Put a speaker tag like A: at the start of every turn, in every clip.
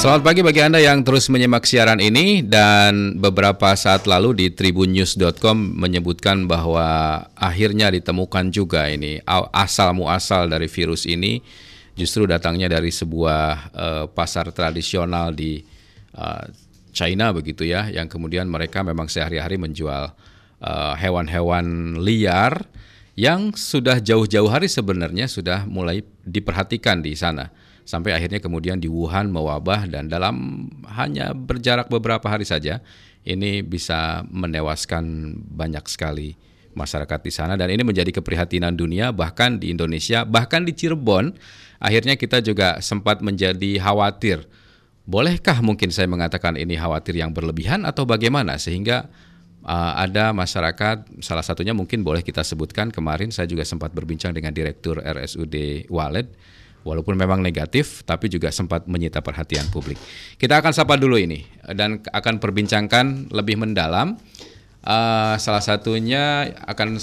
A: Selamat pagi bagi Anda yang terus menyimak siaran ini dan beberapa saat lalu di tribunnews.com menyebutkan bahwa akhirnya ditemukan juga ini asal muasal dari virus ini justru datangnya dari sebuah uh, pasar tradisional di uh, China begitu ya yang kemudian mereka memang sehari-hari menjual uh, hewan-hewan liar yang sudah jauh-jauh hari sebenarnya sudah mulai diperhatikan di sana sampai akhirnya kemudian di Wuhan mewabah dan dalam hanya berjarak beberapa hari saja ini bisa menewaskan banyak sekali masyarakat di sana. Dan ini menjadi keprihatinan dunia bahkan di Indonesia bahkan di Cirebon. Akhirnya kita juga sempat menjadi khawatir. Bolehkah mungkin saya mengatakan ini khawatir yang berlebihan atau bagaimana? Sehingga uh, ada masyarakat salah satunya mungkin boleh kita sebutkan kemarin saya juga sempat berbincang dengan direktur RSUD Walid walaupun memang negatif tapi juga sempat menyita perhatian publik. Kita akan sapa dulu ini dan akan perbincangkan lebih mendalam. Uh, salah satunya akan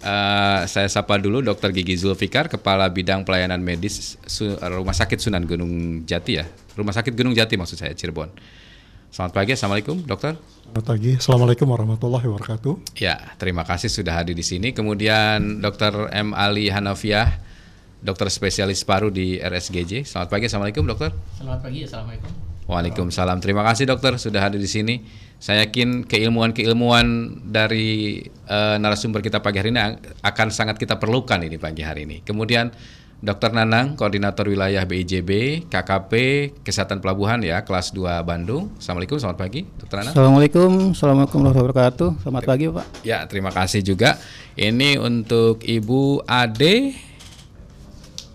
A: uh, saya sapa dulu Dr. Gigi Zulfikar, Kepala Bidang Pelayanan Medis Rumah Sakit Sunan Gunung Jati ya, Rumah Sakit Gunung Jati maksud saya Cirebon. Selamat pagi, Assalamualaikum dokter.
B: Selamat pagi, Assalamualaikum warahmatullahi wabarakatuh.
A: Ya, terima kasih sudah hadir di sini. Kemudian Dr. M. Ali Hanafiah, dokter spesialis paru di RSGJ. Selamat pagi, Assalamualaikum dokter.
C: Selamat pagi, Assalamualaikum.
A: Waalaikumsalam. Terima kasih dokter sudah hadir di sini. Saya yakin keilmuan-keilmuan dari uh, narasumber kita pagi hari ini akan sangat kita perlukan ini pagi hari ini. Kemudian Dr. Nanang, Koordinator Wilayah BIJB, KKP, Kesehatan Pelabuhan ya, kelas 2 Bandung. Assalamualaikum, selamat pagi, Dr. Nanang.
D: Assalamualaikum, Assalamualaikum warahmatullahi wabarakatuh. Selamat pagi, Pak.
A: Ya, terima kasih juga. Ini untuk Ibu Ade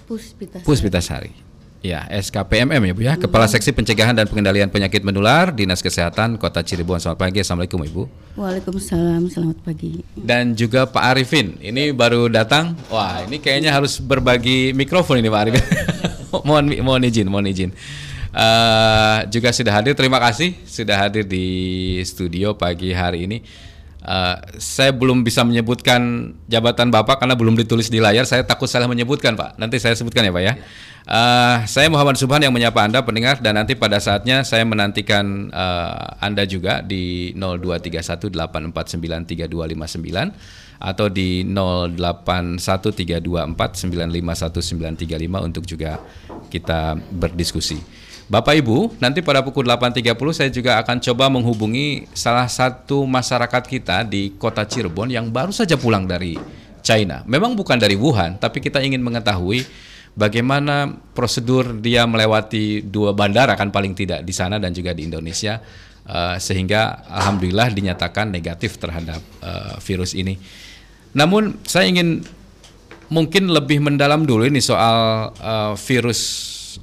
E: Puspitasari.
A: Puspitasari. Ya, SKPMM ya Bu ya, Kepala Seksi Pencegahan dan Pengendalian Penyakit Menular Dinas Kesehatan Kota Cirebon. Selamat pagi, Assalamualaikum Ibu.
E: Waalaikumsalam, selamat pagi.
A: Dan juga Pak Arifin, ini baru datang. Wah, ini kayaknya harus berbagi mikrofon ini Pak Arifin. mohon mohon izin, mohon izin. Uh, juga sudah hadir, terima kasih sudah hadir di studio pagi hari ini. Uh, saya belum bisa menyebutkan jabatan Bapak karena belum ditulis di layar. Saya takut salah menyebutkan, Pak. Nanti saya sebutkan ya, Pak ya. Uh, saya Muhammad Subhan yang menyapa Anda pendengar dan nanti pada saatnya saya menantikan uh, Anda juga di 02318493259 atau di 081324951935 untuk juga kita berdiskusi. Bapak Ibu, nanti pada pukul 8.30 saya juga akan coba menghubungi salah satu masyarakat kita di kota Cirebon yang baru saja pulang dari China. Memang bukan dari Wuhan, tapi kita ingin mengetahui bagaimana prosedur dia melewati dua bandara kan paling tidak di sana dan juga di Indonesia uh, sehingga alhamdulillah dinyatakan negatif terhadap uh, virus ini. Namun saya ingin mungkin lebih mendalam dulu ini soal uh, virus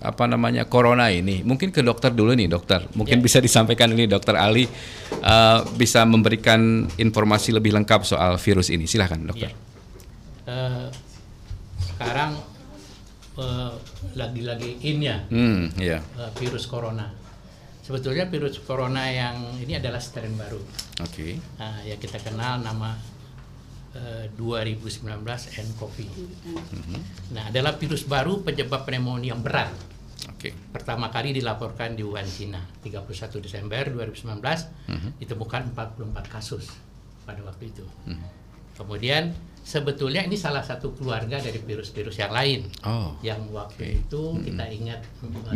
A: apa namanya corona ini. Mungkin ke dokter dulu nih dokter. Mungkin ya. bisa disampaikan ini dokter Ali uh, bisa memberikan informasi lebih lengkap soal virus ini. Silahkan dokter. Ya.
C: Uh, sekarang uh, lagi-lagi in ya
A: hmm, yeah.
C: uh, virus corona. Sebetulnya virus corona yang ini adalah strain baru.
A: Oke. Okay.
C: Nah, ya kita kenal nama 2019 nCoV. Mm-hmm. Nah, adalah virus baru penyebab pneumonia yang berat.
A: Oke. Okay.
C: Pertama kali dilaporkan di Wuhan, Cina, 31 Desember 2019 mm-hmm. ditemukan 44 kasus pada waktu itu. Mm-hmm. Kemudian sebetulnya ini salah satu keluarga dari virus-virus yang lain.
A: Oh.
C: Yang waktu okay. itu mm-hmm. kita ingat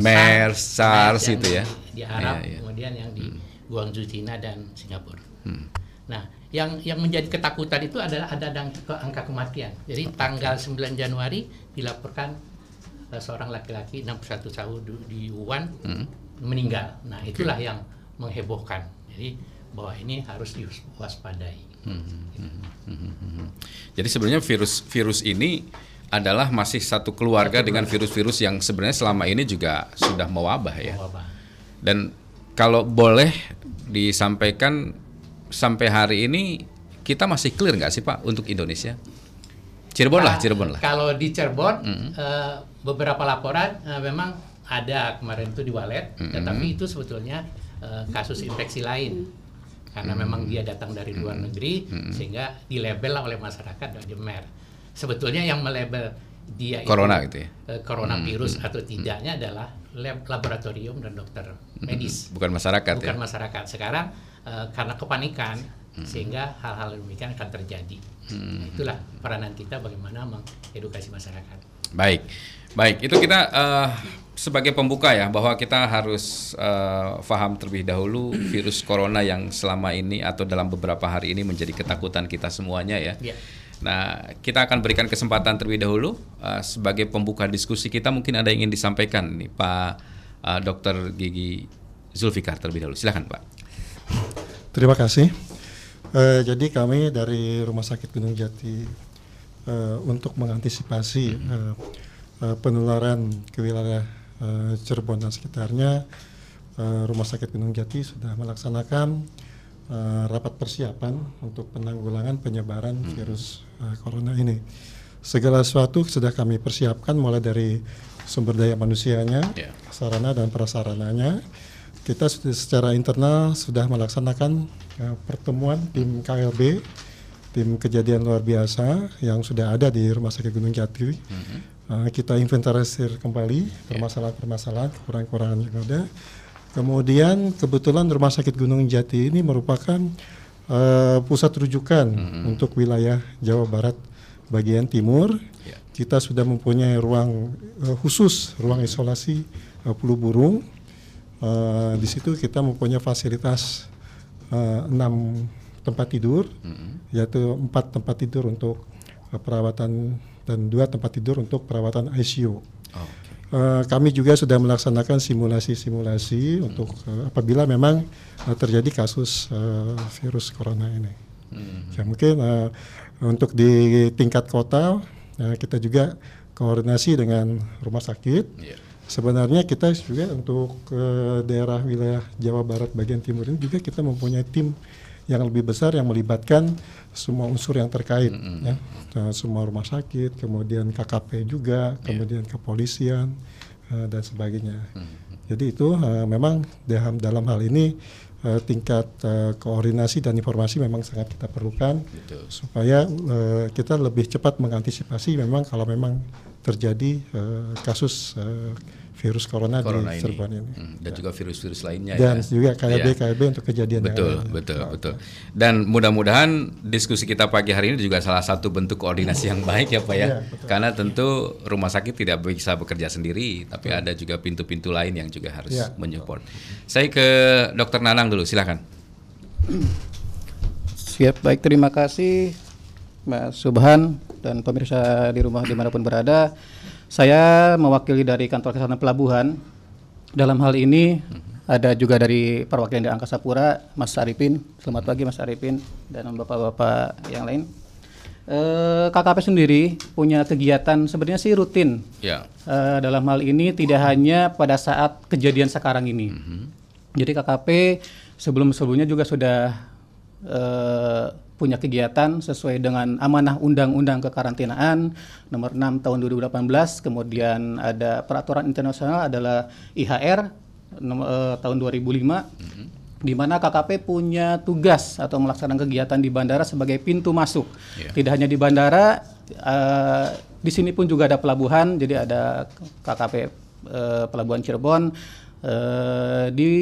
A: MERS, SARS, itu ya.
C: Di Arab, yeah, yeah. kemudian yang di mm. Guangzhou, Cina dan Singapura. Mm. Nah, yang yang menjadi ketakutan itu adalah ada angka kematian. Jadi tanggal 9 Januari dilaporkan uh, seorang laki-laki 61 tahun di Wuhan hmm. meninggal. Nah, itulah okay. yang menghebohkan. Jadi bahwa ini harus diwaspadai. Hmm.
A: Hmm. Hmm. Hmm. Jadi sebenarnya virus virus ini adalah masih satu keluarga satu dengan virus-virus yang sebenarnya selama ini juga sudah mewabah ya. Mewabah. Dan kalau boleh disampaikan sampai hari ini kita masih clear nggak sih Pak untuk Indonesia? Cirebon lah, nah, Cirebon lah.
C: Kalau di Cirebon mm -hmm. uh, beberapa laporan uh, memang ada kemarin itu di Walet, mm -hmm. tetapi itu sebetulnya uh, kasus infeksi lain karena mm -hmm. memang dia datang dari luar negeri mm -hmm. sehingga dilabel oleh masyarakat dari MER. Sebetulnya yang melabel dia
A: Corona
C: itu,
A: gitu ya?
C: eh, coronavirus atau tidaknya adalah lab laboratorium dan dokter medis,
A: Bukan masyarakat
C: bukan
A: ya.
C: masyarakat. Sekarang eh, karena kepanikan sehingga hal-hal demikian akan terjadi. Nah, itulah peranan kita bagaimana mengedukasi masyarakat.
A: Baik, baik. Itu kita eh, sebagai pembuka ya bahwa kita harus eh, paham terlebih dahulu virus corona yang selama ini atau dalam beberapa hari ini menjadi ketakutan kita semuanya ya.
C: Ya.
A: Nah, kita akan berikan kesempatan terlebih dahulu eh, sebagai pembuka diskusi kita mungkin ada yang ingin disampaikan nih Pak eh, Dr. Gigi Zulfikar terlebih dahulu. Silakan Pak.
B: Terima kasih. Eh, jadi kami dari Rumah Sakit Gunung Jati eh, untuk mengantisipasi eh, eh, penularan ke wilayah eh, Cirebon dan sekitarnya, eh, Rumah Sakit Gunung Jati sudah melaksanakan eh, rapat persiapan untuk penanggulangan penyebaran virus eh, corona ini. Segala sesuatu sudah kami persiapkan mulai dari sumber daya manusianya,
A: Ya.
B: sarana dan prasarananya. Kita secara internal sudah melaksanakan eh, pertemuan tim KLB, tim kejadian luar biasa yang sudah ada di Rumah Sakit Gunung Jati. Eh, kita inventarisir kembali permasalahan-permasalahan, kekurangan-kekurangan yang ada. Kemudian kebetulan Rumah Sakit Gunung Jati ini merupakan eh, pusat rujukan untuk wilayah Jawa Barat bagian timur.
A: Ya.
B: Kita sudah mempunyai ruang eh, khusus, ruang isolasi eh, flu burung. Eh, di situ kita mempunyai fasilitas eh, enam tempat tidur, yaitu empat tempat tidur untuk eh, perawatan dan dua tempat tidur untuk perawatan ICU. Eh, kami juga sudah melaksanakan simulasi-simulasi untuk eh, apabila memang eh, terjadi kasus eh, virus corona ini. Ya, mungkin eh, untuk di tingkat kota eh, kita juga koordinasi dengan rumah sakit.
A: Iya.
B: Sebenarnya kita juga untuk eh, daerah wilayah Jawa Barat bagian timur ini juga kita mempunyai tim yang lebih besar yang melibatkan semua unsur yang terkait, ya. Eh, semua rumah sakit, kemudian KKP juga, kemudian kepolisian eh, dan sebagainya. Jadi itu eh, memang dalam dalam hal ini eh, tingkat koordinasi dan informasi memang sangat kita perlukan
A: Betul.
B: supaya kita lebih cepat mengantisipasi memang kalau memang terjadi kasus virus corona,
A: Corona
B: di
A: ini.
B: Cirebon ini.
A: Hmm, dan juga virus-virus lainnya
B: Dan
A: ya.
B: juga KLB
A: Iya.
B: KLB untuk kejadian yang
A: Betul,
B: lain.
A: betul, betul. Dan mudah-mudahan diskusi kita pagi hari ini juga salah satu bentuk koordinasi yang baik ya Pak ya.
B: Betul.
A: Karena tentu rumah sakit tidak bisa bekerja sendiri, tapi ada juga pintu-pintu lain yang juga harus
B: Iya,
A: menyupport. Saya ke Dokter Nanang dulu, silakan.
D: Siap, baik terima kasih Mas Subhan dan pemirsa di rumah di mana pun berada. Saya mewakili dari kantor kesehatan pelabuhan. Dalam hal ini ada juga dari perwakilan dari Angkasa Pura, Mas Arifin. Selamat pagi Mas Arifin dan bapak-bapak yang lain. Eh, KKP sendiri punya kegiatan sebenarnya sih rutin.
A: Ya.
D: Eh, dalam hal ini tidak hanya pada saat kejadian sekarang ini. Jadi KKP sebelum-sebelumnya juga sudah eh, punya kegiatan sesuai dengan amanah Undang-Undang Kekarantinaan nomor 6 tahun 2018, kemudian ada peraturan internasional adalah IHR nom- eh, tahun 2005 di mana KKP punya tugas atau melaksanakan kegiatan di bandara sebagai pintu masuk.
A: Iya.
D: Tidak hanya di bandara, eh, di sini pun juga ada pelabuhan, jadi ada KKP eh, Pelabuhan Cirebon. Eh, di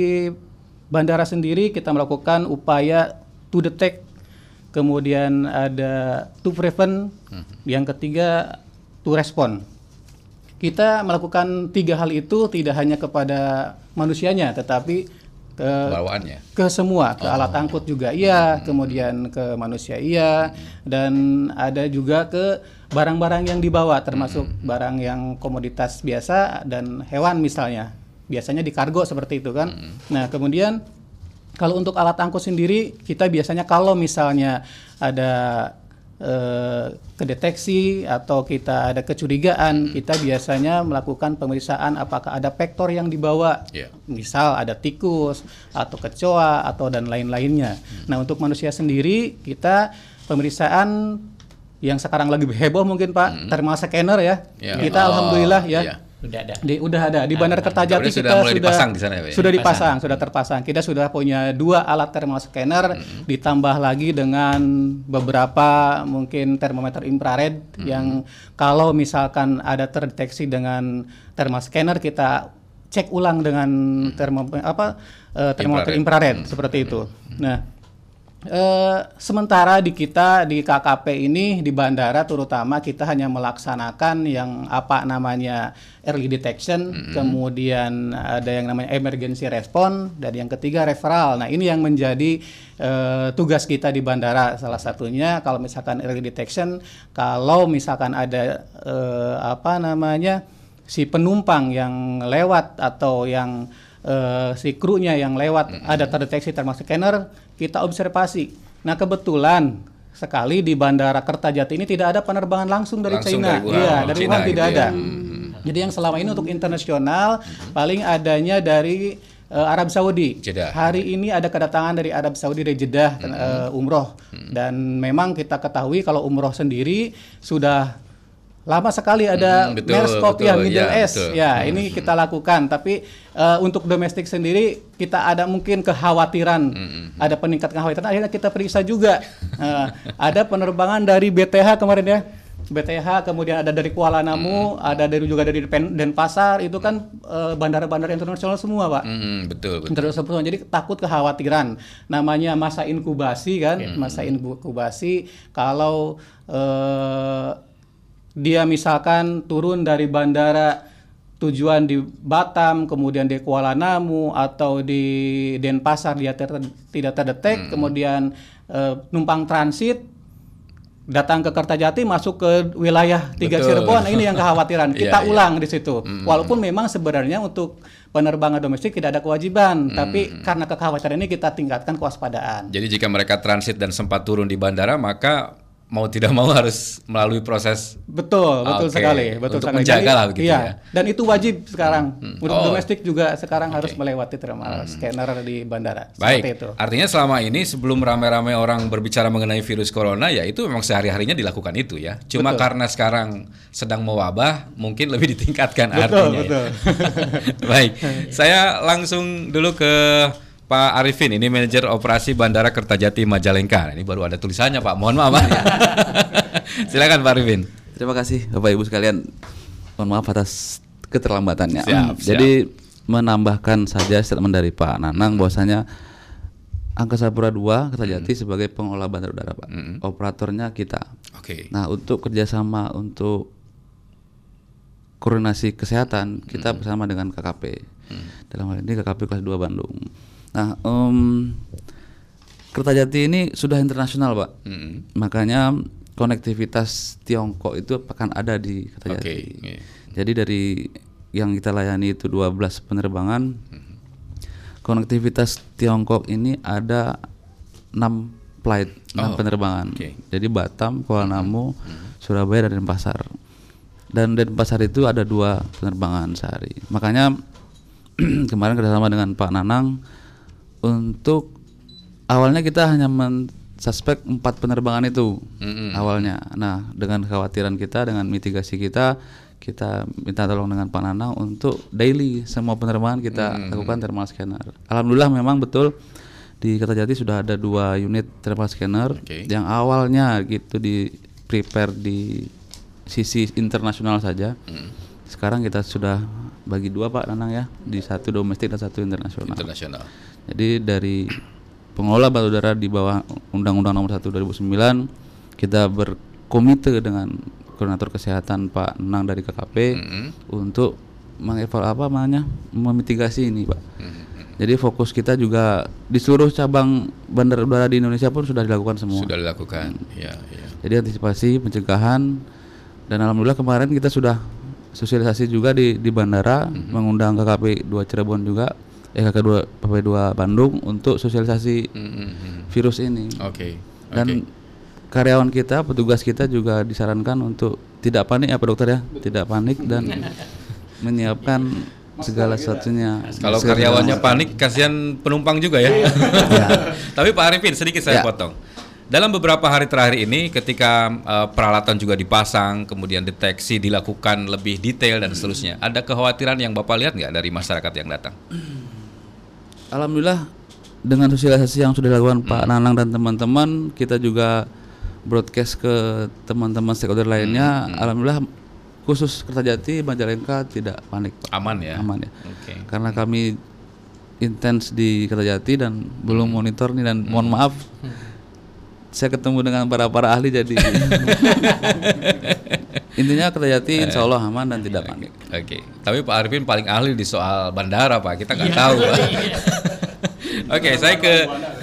D: bandara sendiri kita melakukan upaya to detect, kemudian ada to prevent, yang ketiga to respond. Kita melakukan tiga hal itu tidak hanya kepada manusianya, tetapi ke
A: Bawaannya.
D: ke semua, ke alat angkut juga iya, kemudian ke manusia iya, dan ada juga ke barang-barang yang dibawa, termasuk barang yang komoditas biasa dan hewan misalnya. Biasanya di kargo seperti itu kan. Nah kemudian kalau untuk alat angkut sendiri, kita biasanya kalau misalnya ada eh, kedeteksi atau kita ada kecurigaan, kita biasanya melakukan pemeriksaan apakah ada vektor yang dibawa
A: Iya.
D: misal ada tikus atau kecoa atau dan lain-lainnya. Nah untuk manusia sendiri kita pemeriksaan yang sekarang lagi heboh mungkin Pak thermal scanner ya.
A: Ya.
D: Kita
A: Oh,
D: alhamdulillah ya
A: iya.
C: Udah ada.
D: Di, udah ada. Di Bandara Kertajati
A: Berarti
D: kita
A: sudah mulai
D: sudah
A: dipasang di sana ya,
D: sudah dipasang, sudah terpasang. Kita sudah punya dua alat thermal scanner, ditambah lagi dengan beberapa mungkin termometer infrared yang kalau misalkan ada terdeteksi dengan thermal scanner kita cek ulang dengan termo apa eh, termometer infrared, seperti itu. Nah. Eh, sementara di kita di KKP ini di bandara terutama kita hanya melaksanakan yang apa namanya early detection, kemudian ada yang namanya emergency response dan yang ketiga referral. Nah ini yang menjadi eh, tugas kita di bandara. Salah satunya kalau misalkan early detection, kalau misalkan ada eh, apa namanya si penumpang yang lewat atau yang eh, si krunya yang lewat ada terdeteksi thermal scanner, kita observasi. Nah kebetulan sekali di Bandara Kertajati ini tidak ada penerbangan langsung dari
A: Langsung
D: China.
A: dari Wuhan,
D: Iya, dari
A: China
D: Wuhan
A: gitu
D: tidak
A: ya.
D: ada. Jadi yang selama ini untuk internasional paling adanya dari eh, Arab Saudi.
A: Jeddah.
D: Hari ini ada kedatangan dari Arab Saudi dari Jeddah eh, umroh dan memang kita ketahui kalau umroh sendiri sudah lama sekali ada
A: Hmm, betul,
D: Merscope
A: betul.
D: ya Middle
A: Ya,
D: East
A: betul.
D: ya ini kita lakukan. Tapi eh, untuk domestik sendiri kita ada mungkin kekhawatiran. Ada peningkat kekhawatiran. Akhirnya kita periksa juga. Eh, ada penerbangan dari BTH kemarin ya. BTH kemudian ada dari Kuala Namu ada dari juga dari Pen- Denpasar. Itu kan eh, bandara-bandara internasional semua pak.
A: Mm, betul betul.
D: Terus semua. Jadi takut kekhawatiran. Namanya masa inkubasi kan, masa inkubasi kalau eh, dia misalkan turun dari bandara tujuan di Batam, kemudian di Kuala Namu atau di Denpasar dia ter- tidak terdetek, kemudian eh, numpang transit datang ke Kertajati masuk ke wilayah tiga
A: Betul.
D: Cirebon. Nah, ini yang kekhawatiran.
A: Iya,
D: kita
A: iya.
D: ulang di situ. Walaupun memang sebenarnya untuk penerbangan domestik tidak ada kewajiban tapi karena kekhawatiran ini kita tingkatkan kewaspadaan.
A: Jadi jika mereka transit dan sempat turun di bandara, maka mau tidak mau harus melalui proses
D: betul betul
A: Oke.
D: sekali betul
A: Untuk
D: sekali
A: menjaga lah begitu
D: iya.
A: ya.
D: dan itu wajib sekarang untuk
A: Oh.
D: domestik juga sekarang harus melewati thermal scanner di bandara seperti
A: Baik,
D: itu
A: artinya selama ini sebelum ramai-ramai orang berbicara mengenai virus corona, ya itu memang sehari-harinya dilakukan itu ya. Cuma karena sekarang sedang mewabah, mungkin lebih ditingkatkan
D: Betul,
A: artinya. ya.
D: betul.
A: Baik, saya langsung dulu ke Pak Arifin, ini manajer operasi Bandara Kertajati Majalengka. Ini baru ada tulisannya Pak, mohon maaf. Silakan Pak Arifin.
F: Terima kasih Bapak Ibu sekalian. Mohon maaf atas keterlambatannya.
A: Siap, siap.
F: Jadi menambahkan saja statement dari Pak Nanang bahwasanya Angkasa Pura II Kertajati sebagai pengelola bandar udara Pak. Operatornya kita.
A: Oke.
F: Nah untuk kerjasama untuk koordinasi kesehatan kita bersama dengan KKP. Dalam hal ini KKP kelas 2 Bandung. Nah em, Kertajati ini sudah internasional Pak.
A: Mm-mm.
F: Makanya konektivitas Tiongkok itu akan ada di Kertajati.
A: Oke, iya.
F: Jadi dari yang kita layani itu 12 penerbangan. Konektivitas Tiongkok ini ada 6 flight, 6
A: Oh,
F: penerbangan.
A: oke.
F: Jadi Batam, Kuala Namu, Surabaya dan Denpasar. Dan Denpasar itu ada dua penerbangan sehari. Makanya kemarin kerjasama dengan Pak Nanang untuk awalnya kita hanya mensuspek empat penerbangan itu
A: Mm-mm.
F: awalnya. Nah dengan kekhawatiran kita, dengan mitigasi kita, kita minta tolong dengan Pak Nanang untuk daily semua penerbangan kita lakukan thermal scanner. Alhamdulillah memang betul di Kertajati sudah ada dua unit thermal scanner
A: Oke.
F: yang awalnya gitu di prepare di sisi internasional saja. Sekarang kita sudah bagi dua Pak Nanang ya, di satu domestik dan satu internasional.
A: Internasional.
F: Jadi dari pengelola batu udara di bawah Undang-Undang Nomor 1 2009 kita berkomite dengan koordinator kesehatan Pak Nenang dari KKP untuk mengevaluasi apa namanya memitigasi ini Pak. Jadi fokus kita juga di seluruh cabang bandar udara di Indonesia pun sudah dilakukan semua.
A: Sudah dilakukan. Ya, ya.
F: Jadi antisipasi pencegahan dan alhamdulillah kemarin kita sudah sosialisasi juga di di bandara mengundang KKP 2 Cirebon juga eh KKP 2 PP 2 Bandung untuk sosialisasi
A: Mm-mm.
F: virus ini.
A: Oke.
F: Dan karyawan kita, petugas kita juga disarankan untuk tidak panik ya Pak Dokter ya, tidak panik dan menyiapkan segala sesuatunya.
A: Kalau karyawannya
F: segala
A: panik, kasihan penumpang juga ya. Tapi Pak Arifin sedikit saya
F: Ya.
A: potong. dalam beberapa hari terakhir ini ketika uh, peralatan juga dipasang, kemudian deteksi dilakukan lebih detail dan seterusnya, ada kekhawatiran yang Bapak lihat nggak dari masyarakat yang datang?
F: Alhamdulillah dengan sosialisasi yang sudah dilakukan Pak Nanang dan teman-teman, kita juga broadcast ke teman-teman stakeholder lainnya. Alhamdulillah khusus Kertajati Majalengka tidak panik.
A: Aman ya?
F: Aman ya.
A: Oke.
F: Karena kami intens di Kertajati dan belum monitor nih dan mohon maaf saya ketemu dengan para para ahli jadi intinya Kertajati insya Allah aman dan tidak panik.
A: Oke, tapi Pak Arifin paling ahli di soal bandara Pak, kita nggak tahu. Pak. Oke, saya ke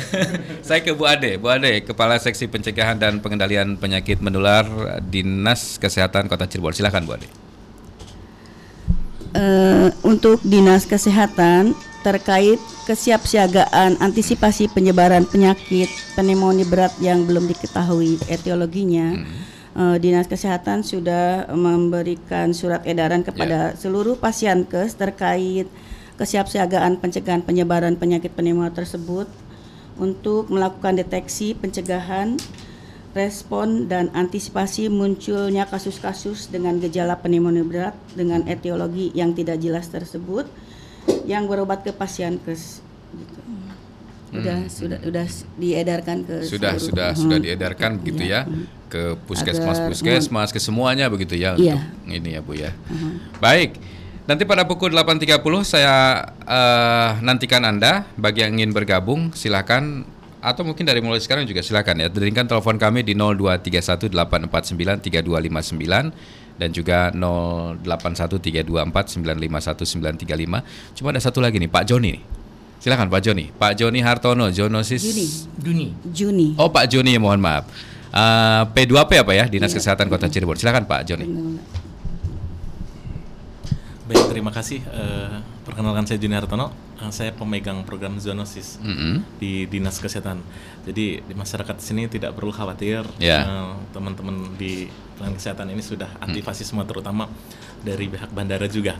A: saya ke Bu Ade, Bu Ade, Kepala Seksi Pencegahan dan Pengendalian Penyakit Menular Dinas Kesehatan Kota Cirebon. Silakan Bu Ade.
E: Eh, untuk dinas kesehatan terkait kesiapsiagaan antisipasi penyebaran penyakit pneumonia berat yang belum diketahui etiologinya. Eh, dinas kesehatan sudah memberikan surat edaran kepada seluruh pasienkes terkait kesiapsiagaan pencegahan penyebaran penyakit pneumonia tersebut untuk melakukan deteksi pencegahan respon dan antisipasi munculnya kasus-kasus dengan gejala pneumonia berat dengan etiologi yang tidak jelas tersebut yang berobat ke pasienkes gitu. Udah sudah udah s- diedarkan ke
A: Sudah
E: seluruh-
A: sudah
E: Hmm.
A: sudah diedarkan begitu
E: Iya.
A: ya ke puskesmas
E: Agar
A: puskesmas ke semuanya begitu ya
E: Iya.
A: untuk ini ya Bu ya. Baik. Nanti pada pukul 8.30 saya eh, nantikan Anda bagi yang ingin bergabung silakan atau mungkin dari mulai sekarang juga silakan ya. Derinkan telepon kami di 02318493259 dan juga 081324951935. Cuma ada satu lagi nih Pak Joni nih. Silakan Pak Joni. Pak Joni Hartono, Jonosis
E: Juni.
C: Duni.
E: Juni.
A: Oh Pak Joni mohon maaf. Eh, P2P apa ya Dinas Kesehatan Kota Cirebon. Silakan Pak Joni.
G: Baik, terima kasih. Eh, perkenalkan saya Juni Hartono. Eh, saya pemegang program zoonosis
A: Mm-mm.
G: di Dinas Kesehatan. Jadi di masyarakat sini tidak perlu khawatir.
A: Ya.
G: Eh, teman-teman di pelayanan kesehatan ini sudah aktivasi semua, terutama dari pihak bandara juga.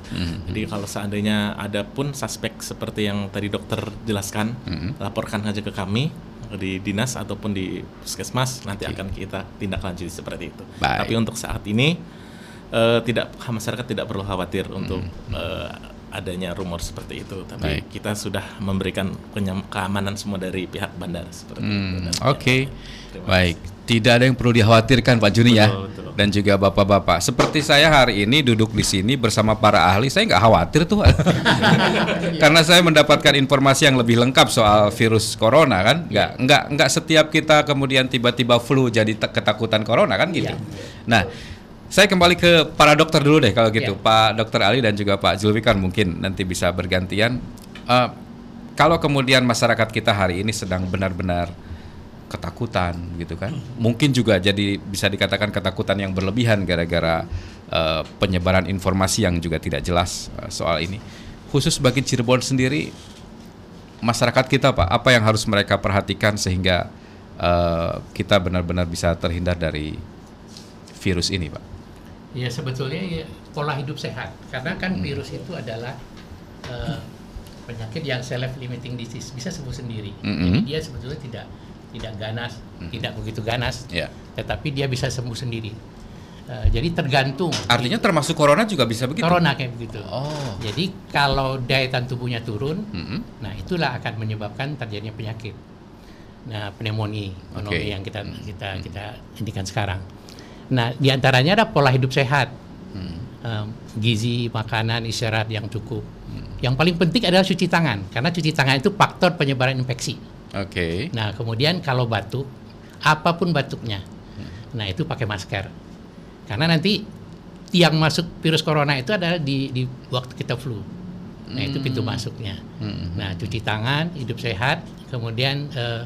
G: Jadi kalau seandainya ada pun suspek seperti yang tadi dokter jelaskan, laporkan aja ke kami di dinas ataupun di puskesmas. Nanti akan kita tindak lanjuti seperti itu.
A: Baik.
G: Tapi untuk saat ini eh, tidak masyarakat tidak perlu khawatir untuk eh, adanya rumor seperti itu tapi
A: Baik.
G: kita sudah memberikan keamanan semua dari pihak bandara seperti itu
A: Hmm,
G: Dan-
A: Oke,
G: Terima
A: baik. Tidak ada yang perlu dikhawatirkan Pak Juni ya,
G: betul.
A: Dan juga bapak-bapak. Seperti saya hari ini duduk di sini bersama para ahli, saya nggak khawatir tuh, karena saya mendapatkan informasi yang lebih lengkap soal virus corona kan. Nggak nggak nggak setiap kita kemudian tiba-tiba flu jadi ketakutan corona kan gitu. Nah. Saya kembali ke para dokter dulu deh kalau gitu,
C: Iya.
A: Pak Dokter Ali dan juga Pak Zulfikar mungkin nanti bisa bergantian. Eh, kalau kemudian masyarakat kita hari ini sedang benar-benar ketakutan gitu kan? Mungkin juga jadi bisa dikatakan ketakutan yang berlebihan gara-gara eh, penyebaran informasi yang juga tidak jelas eh, soal ini. Khusus bagi Cirebon sendiri masyarakat kita pak apa yang harus mereka perhatikan sehingga eh, kita benar-benar bisa terhindar dari virus ini pak?
C: Ya sebetulnya ya, pola hidup sehat. Karena kan virus itu adalah eh, penyakit yang self limiting disease. Bisa sembuh sendiri.
A: Mhm.
C: Jadi dia sebetulnya tidak tidak ganas, tidak begitu ganas,
A: ya
C: tetapi dia bisa sembuh sendiri. Eh, jadi tergantung.
A: artinya termasuk corona juga bisa begitu
C: corona kayak begitu.
A: oh
C: Jadi kalau daya tahan tubuhnya turun,
A: Mm-mm.
C: nah itulah akan menyebabkan terjadinya penyakit. Nah, pneumonia, pneumonia
A: Oke.
C: yang kita kita kita indikan sekarang. Nah, di antaranya ada pola hidup sehat, Em, gizi, makanan, istirahat yang cukup. Yang paling penting adalah cuci tangan, karena cuci tangan itu faktor penyebaran infeksi.
A: Oke
C: Nah, kemudian kalau batuk, apa pun batuknya, nah itu pakai masker. Karena nanti yang masuk virus corona itu adalah di, di waktu kita flu. Nah, itu pintu masuknya.
A: Hmm.
C: Nah, cuci tangan, hidup sehat, kemudian eh,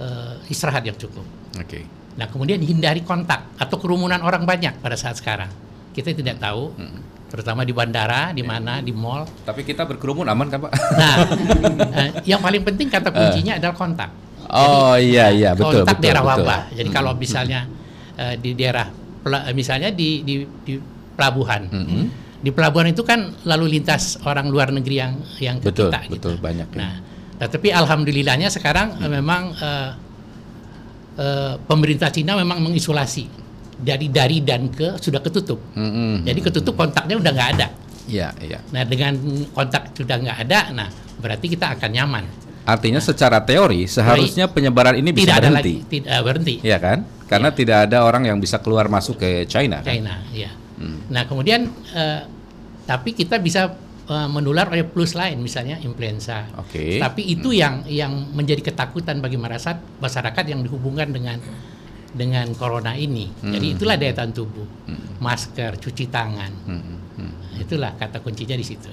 C: eh, istirahat yang cukup.
A: oke
C: Nah, kemudian hindari kontak atau kerumunan orang banyak pada saat sekarang. Kita tidak tahu,
A: Hmm.
C: Terutama di bandara, di mana, di mall.
A: tapi kita berkerumun aman kan pak
C: Nah, eh, yang paling penting kata kuncinya adalah kontak.
A: oh iya iya betul
C: kontak
A: betul
C: daerah
A: betul.
C: wabah. Jadi kalau misalnya eh, di daerah misalnya di di, di pelabuhan.
A: Mhm.
C: Di pelabuhan itu kan lalu lintas orang luar negeri yang yang ke
A: Betul,
C: kita gitu.
A: betul, banyak ya.
C: Nah, tetapi alhamdulillahnya sekarang eh, memang eh, eh, pemerintah Cina memang mengisolasi dari dari dan ke sudah ketutup.
A: Mm-mm.
C: Jadi ketutup kontaknya udah nggak ada.
A: Iya, iya.
C: Nah dengan kontak sudah nggak ada, nah berarti kita akan nyaman.
A: Artinya secara teori seharusnya penyebaran ini bisa
C: tidak ada
A: berhenti.
C: lagi, tidak berhenti.
A: Iya kan? Karena tidak ada orang yang bisa keluar masuk ke China. kan?
C: China, ya. Nah kemudian eh, tapi kita bisa eh, menular oleh plus lain, misalnya influenza.
A: Oke.
C: Tapi itu yang yang menjadi ketakutan bagi masyarakat masyarakat yang dihubungkan dengan dengan corona ini. Jadi itulah daya tahan tubuh, masker, cuci tangan.
A: Hmm, hmm.
C: Itulah kata kuncinya di situ.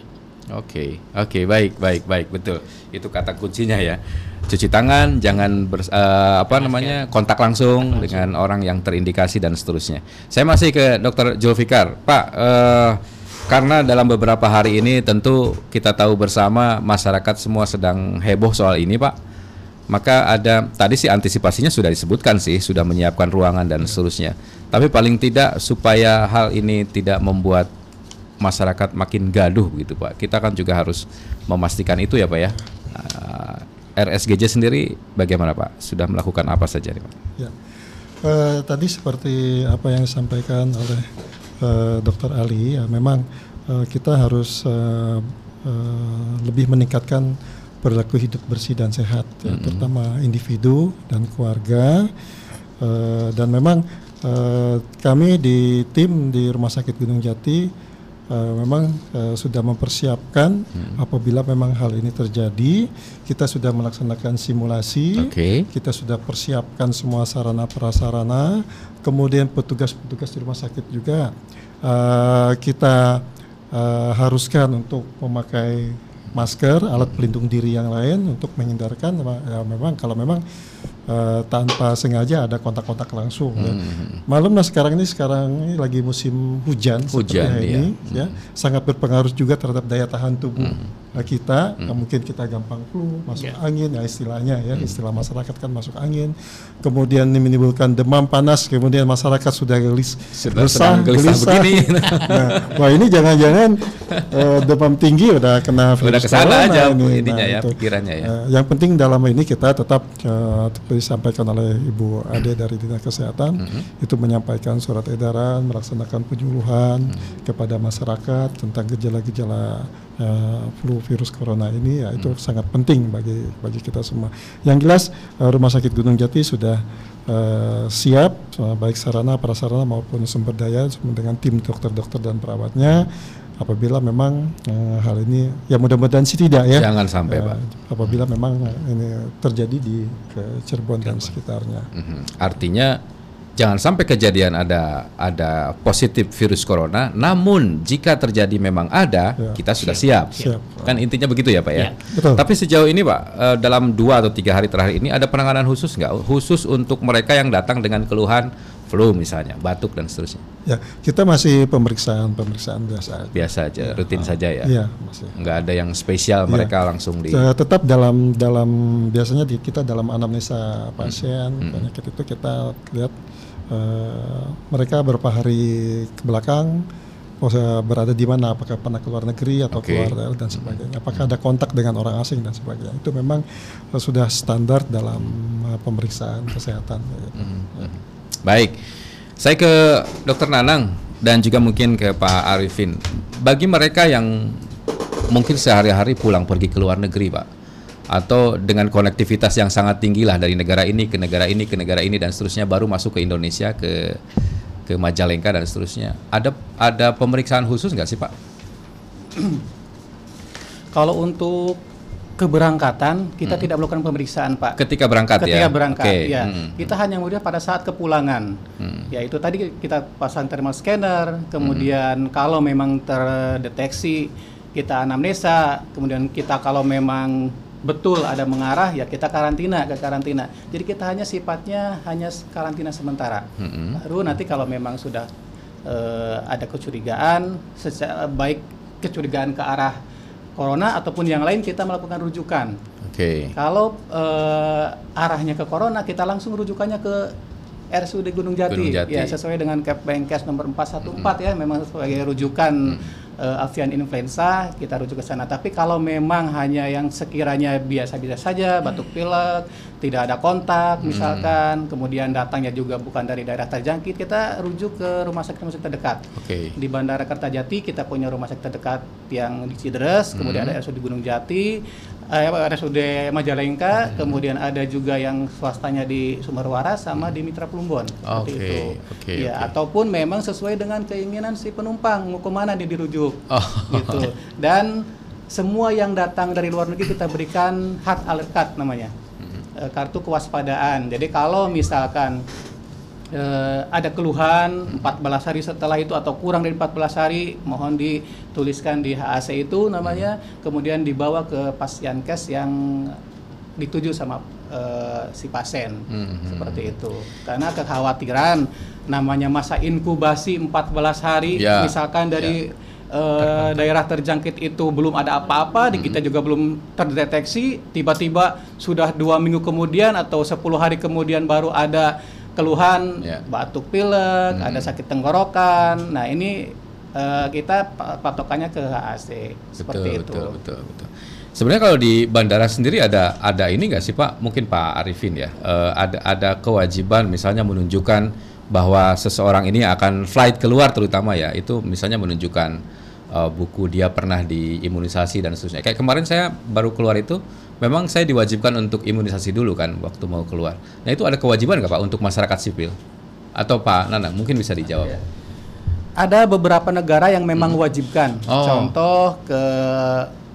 A: Oke, oke, baik, baik, baik, betul. Itu kata kuncinya ya. Cuci tangan, jangan bers- eh, apa namanya kontak langsung dengan orang yang terindikasi dan seterusnya. Saya masih ke Dr. Julfikar, Pak. eh, karena dalam beberapa hari ini tentu kita tahu bersama masyarakat semua sedang heboh soal ini, Pak. Maka ada tadi sih antisipasinya sudah disebutkan sih, sudah menyiapkan ruangan dan seterusnya. Tapi paling tidak supaya hal ini tidak membuat masyarakat makin gaduh begitu Pak. Kita kan juga harus memastikan itu ya Pak ya. Uh, RSGJ sendiri bagaimana Pak? Sudah melakukan apa saja Pak?
B: Ya. Eh, tadi seperti apa yang disampaikan oleh eh, Dr. Ali, ya memang eh, kita harus lebih meningkatkan perilaku hidup bersih dan sehat, ya, terutama individu dan keluarga. Eh, dan memang eh, kami di tim di Rumah Sakit Gunung Jati eh, memang eh, sudah mempersiapkan apabila memang hal ini terjadi, kita sudah melaksanakan simulasi.
A: Oke.
B: Kita sudah persiapkan semua sarana prasarana, kemudian petugas-petugas di rumah sakit juga eh, kita eh, haruskan untuk memakai masker, alat pelindung diri yang lain untuk menghindarkan ya, memang kalau memang eh, tanpa sengaja ada kontak-kontak langsung. ya. Malum nah sekarang ini sekarang ini lagi musim hujan, seperti
A: Hujan,
B: hari
A: iya.
B: ini, ya sangat berpengaruh juga terhadap daya tahan tubuh eh, kita. Nah, mungkin kita gampang flu, masuk angin, ya istilahnya ya istilah masyarakat kan masuk angin. Kemudian ini menimbulkan demam panas, kemudian masyarakat sudah gelis,
A: Sudah
B: resah,
A: gelisah begini.
B: nah, wah ini jangan-jangan eh, demam tinggi udah kena virus
A: Udah ke sana
B: corona
A: aja
B: ini.
A: ininya ya,
B: itu.
A: pikirannya ya.
B: Eh, yang penting dalam ini kita tetap seperti disampaikan oleh Ibu Ade dari Dinas Kesehatan
A: Mm-hmm.
B: itu menyampaikan surat edaran, melaksanakan penyuluhan
A: Mm-hmm.
B: kepada masyarakat tentang gejala-gejala eh, flu virus corona ini ya itu
A: Mm-hmm.
B: sangat penting bagi bagi kita semua. Yang jelas eh, Rumah Sakit Gunung Jati sudah eh, siap eh, baik sarana prasarana maupun sumber daya dengan tim dokter-dokter dan perawatnya apabila memang eh, hal ini ya mudah-mudahan sih tidak ya
A: Jangan sampai
B: Eh,
A: Pak.
B: apabila memang ini terjadi di ke Cirebon dan sekitarnya.
A: Mhm. Artinya jangan sampai kejadian ada ada positif virus corona. Namun jika terjadi memang ada,
B: Ya.
A: kita sudah siap.
B: Siap.
A: Kan intinya begitu ya Pak ya.
C: Ya.
B: Betul.
A: Tapi sejauh ini Pak, eh, dalam dua atau tiga hari terakhir ini ada penanganan khusus nggak? Khusus untuk mereka yang datang dengan keluhan flu misalnya, batuk dan seterusnya.
B: Ya, kita masih pemeriksaan pemeriksaan biasa. aja.
A: Biasa aja, rutin saja ya.
B: Iya, masih.
A: Nggak ada yang spesial
B: Iya.
A: mereka langsung di.
B: Tetap dalam dalam biasanya di kita dalam anamnesa pasien
A: Hmm.
B: penyakit itu kita lihat eh, mereka beberapa hari ke belakang berada di mana apakah pernah keluar negeri atau
A: Oke.
B: keluar dan sebagainya. Apakah ada kontak dengan orang asing dan sebagainya. Itu memang eh, sudah standar dalam eh, pemeriksaan kesehatan.
A: Baik, saya ke Dokter Nanang dan juga mungkin ke Pak Arifin. Bagi mereka yang mungkin sehari-hari pulang pergi ke luar negeri, Pak, atau dengan konektivitas yang sangat tinggi lah dari negara ini ke negara ini ke negara ini dan seterusnya baru masuk ke Indonesia ke ke Majalengka dan seterusnya. Ada ada pemeriksaan khusus nggak sih, Pak?
D: Kalau untuk keberangkatan kita tidak melakukan pemeriksaan Pak.
A: Ketika berangkat
D: Ketika
A: ya.
D: berangkat,
A: Oke,
D: ya.
A: hmm.
D: Kita hanya kemudian pada saat kepulangan. Ya itu tadi kita pasang thermal scanner, kemudian kalau memang terdeteksi kita anamnesa, kemudian kita kalau memang betul ada mengarah ya kita karantina ke karantina. Jadi kita hanya sifatnya hanya karantina sementara.
A: Hmm.
D: Baru nanti kalau memang sudah eh, ada kecurigaan, secara baik kecurigaan ke arah corona ataupun yang lain kita melakukan rujukan.
A: Oke.
D: Kalau eh, arahnya ke corona, kita langsung rujukannya ke RSUD Gunung Jati,
A: Gunung Jati.
D: ya sesuai dengan Kepmenkes nomor 414 ya, memang sebagai rujukan eh, avian influenza kita rujuk ke sana. Tapi kalau memang hanya yang sekiranya biasa-biasa saja, batuk pilek, tidak ada kontak misalkan, kemudian datangnya juga bukan dari daerah terjangkit, kita rujuk ke rumah sakit rumah sakit terdekat.
A: Oke.
D: Di Bandara Kertajati kita punya rumah sakit terdekat yang di Cideres, kemudian ada RSUD Gunung Jati, eh, RSUD Majalengka, kemudian ada juga yang swastanya di Sumber Waras sama di Mitra Plumbon. Seperti
A: Oke,
D: itu.
A: oke,
D: Ya,
A: oke.
D: ataupun memang sesuai dengan keinginan si penumpang mau ke mana dia dirujuk.
A: Oh.
D: Gitu. Dan semua yang datang dari luar negeri kita berikan hard alert card namanya. Eh, kartu kewaspadaan. Jadi kalau misalkan eh, ada keluhan 14 hari setelah itu atau kurang dari 14 hari mohon dituliskan di HAC itu namanya kemudian dibawa ke pasienkes yang dituju sama eh, si pasien
A: Mhm.
D: seperti itu karena kekhawatiran namanya masa inkubasi 14 hari
A: Ya,
D: misalkan dari eh, daerah terjangkit itu belum ada apa-apa di
A: Mhm.
D: kita juga belum terdeteksi tiba-tiba sudah dua minggu kemudian atau 10 hari kemudian baru ada keluhan
A: Ya.
D: batuk pilek
A: Mhm.
D: ada sakit tenggorokan nah ini eh, kita pa- patokannya ke HAC seperti
A: betul,
D: itu
A: Betul, betul, betul. Sebenarnya kalau di bandara sendiri ada ada ini nggak sih Pak? Mungkin Pak Arifin ya, eh, ada ada kewajiban misalnya menunjukkan bahwa seseorang ini akan flight keluar terutama ya, itu misalnya menunjukkan eh, buku dia pernah diimunisasi dan seterusnya. Kayak kemarin saya baru keluar itu, memang saya diwajibkan untuk imunisasi dulu kan waktu mau keluar. Nah itu ada kewajiban nggak Pak untuk masyarakat sipil? Atau Pak Nana mungkin bisa dijawab?
D: ada beberapa negara yang memang wajibkan
A: Oh.
D: contoh ke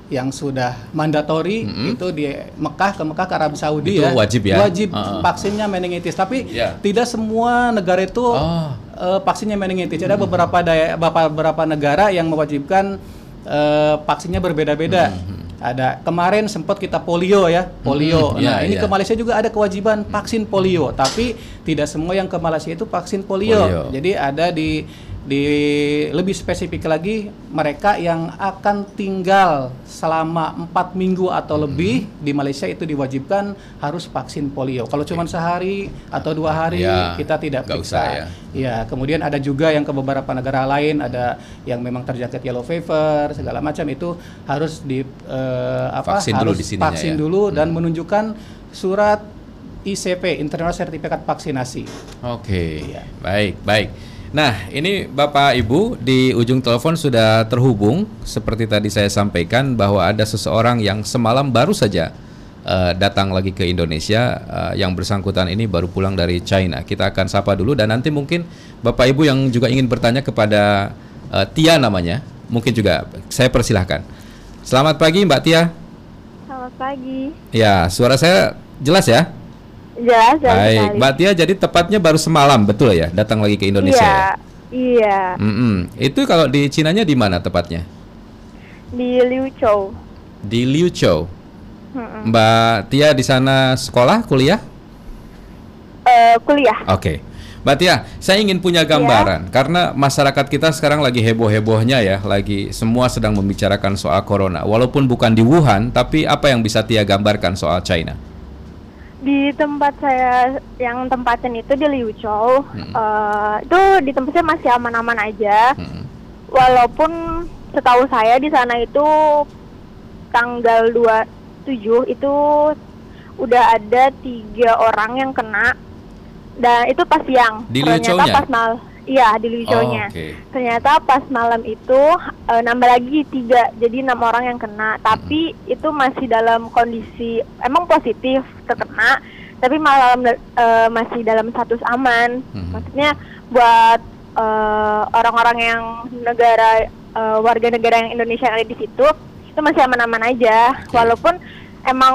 D: yang sudah mandatori
A: Mhm.
D: itu di Mekah ke Mekah ke Arab Saudi
A: Itu
D: ya
A: wajib ya?
D: wajib
A: Ah.
D: vaksinnya meningitis tapi
A: Ya.
D: tidak semua negara itu
A: Oh.
D: Eh, vaksinnya meningitis ada beberapa daya, beberapa, beberapa negara yang mewajibkan eh, vaksinnya berbeda-beda ada kemarin sempat kita polio ya polio
A: Mhm.
D: nah
A: Ya,
D: ini
A: ya.
D: ke Malaysia juga ada kewajiban vaksin polio tapi tidak semua yang ke Malaysia itu vaksin polio,
A: Polio.
D: jadi ada di di lebih spesifik lagi mereka yang akan tinggal selama empat minggu atau lebih di Malaysia itu diwajibkan harus vaksin polio. Kalau cuma sehari atau dua hari
A: Ya,
D: kita tidak periksa.
A: usah ya.
D: Ya, kemudian ada juga yang ke beberapa negara lain ada yang memang terjangkit yellow fever segala macam itu harus di eh, apa
A: Vaksin dulu
D: harus
A: di sininya
D: vaksin
A: ya.
D: dulu dan menunjukkan surat ICP Internal Sertifikat Vaksinasi.
A: Oke,
D: Iya.
A: baik, baik. Nah, ini Bapak Ibu di ujung telepon sudah terhubung. Seperti tadi saya sampaikan bahwa ada seseorang yang semalam baru saja eh, datang lagi ke Indonesia. eh, yang bersangkutan ini baru pulang dari China. Kita akan sapa dulu dan nanti mungkin Bapak Ibu yang juga ingin bertanya kepada eh, Tia namanya, mungkin juga saya persilahkan. Selamat pagi Mbak Tia.
H: Selamat pagi.
A: Ya, suara saya jelas ya?
H: Jelas, jelas
A: Baik,
H: sekali.
A: Mbak Tia jadi tepatnya baru semalam betul ya datang lagi ke Indonesia
H: Iya,
A: ya?
H: iya.
A: Mm-mm. Itu kalau di Cinanya di mana tepatnya?
H: Di Liuzhou.
A: Di Liuzhou.
H: Mm-mm.
A: Mbak Tia di sana sekolah, kuliah?
H: Eh, kuliah.
A: Oke. Mbak Tia, saya ingin punya gambaran karena masyarakat kita sekarang lagi heboh-hebohnya ya, lagi semua sedang membicarakan soal corona. Walaupun bukan di Wuhan, tapi apa yang bisa Tia gambarkan soal China?
H: Di tempat saya yang tempatin itu di Liuzhou.
A: Hmm.
H: eh, itu di tempat saya masih aman-aman aja.
A: Mm-mm.
H: Walaupun setahu saya di sana itu tanggal 27 itu udah ada tiga orang yang kena dan itu pas siang.
A: Di
H: pas mal, iya di Liuzhou-nya.
A: Oh, oke.
H: Ternyata pas malam itu eh, nambah lagi tiga, jadi enam orang yang kena. Tapi itu masih dalam kondisi emang positif terkena, tapi malam eh, masih dalam status aman.
A: Mhm.
H: Maksudnya buat eh, orang-orang yang negara eh, warga negara yang Indonesia yang ada di situ itu masih aman-aman aja.
A: Oke.
H: Walaupun emang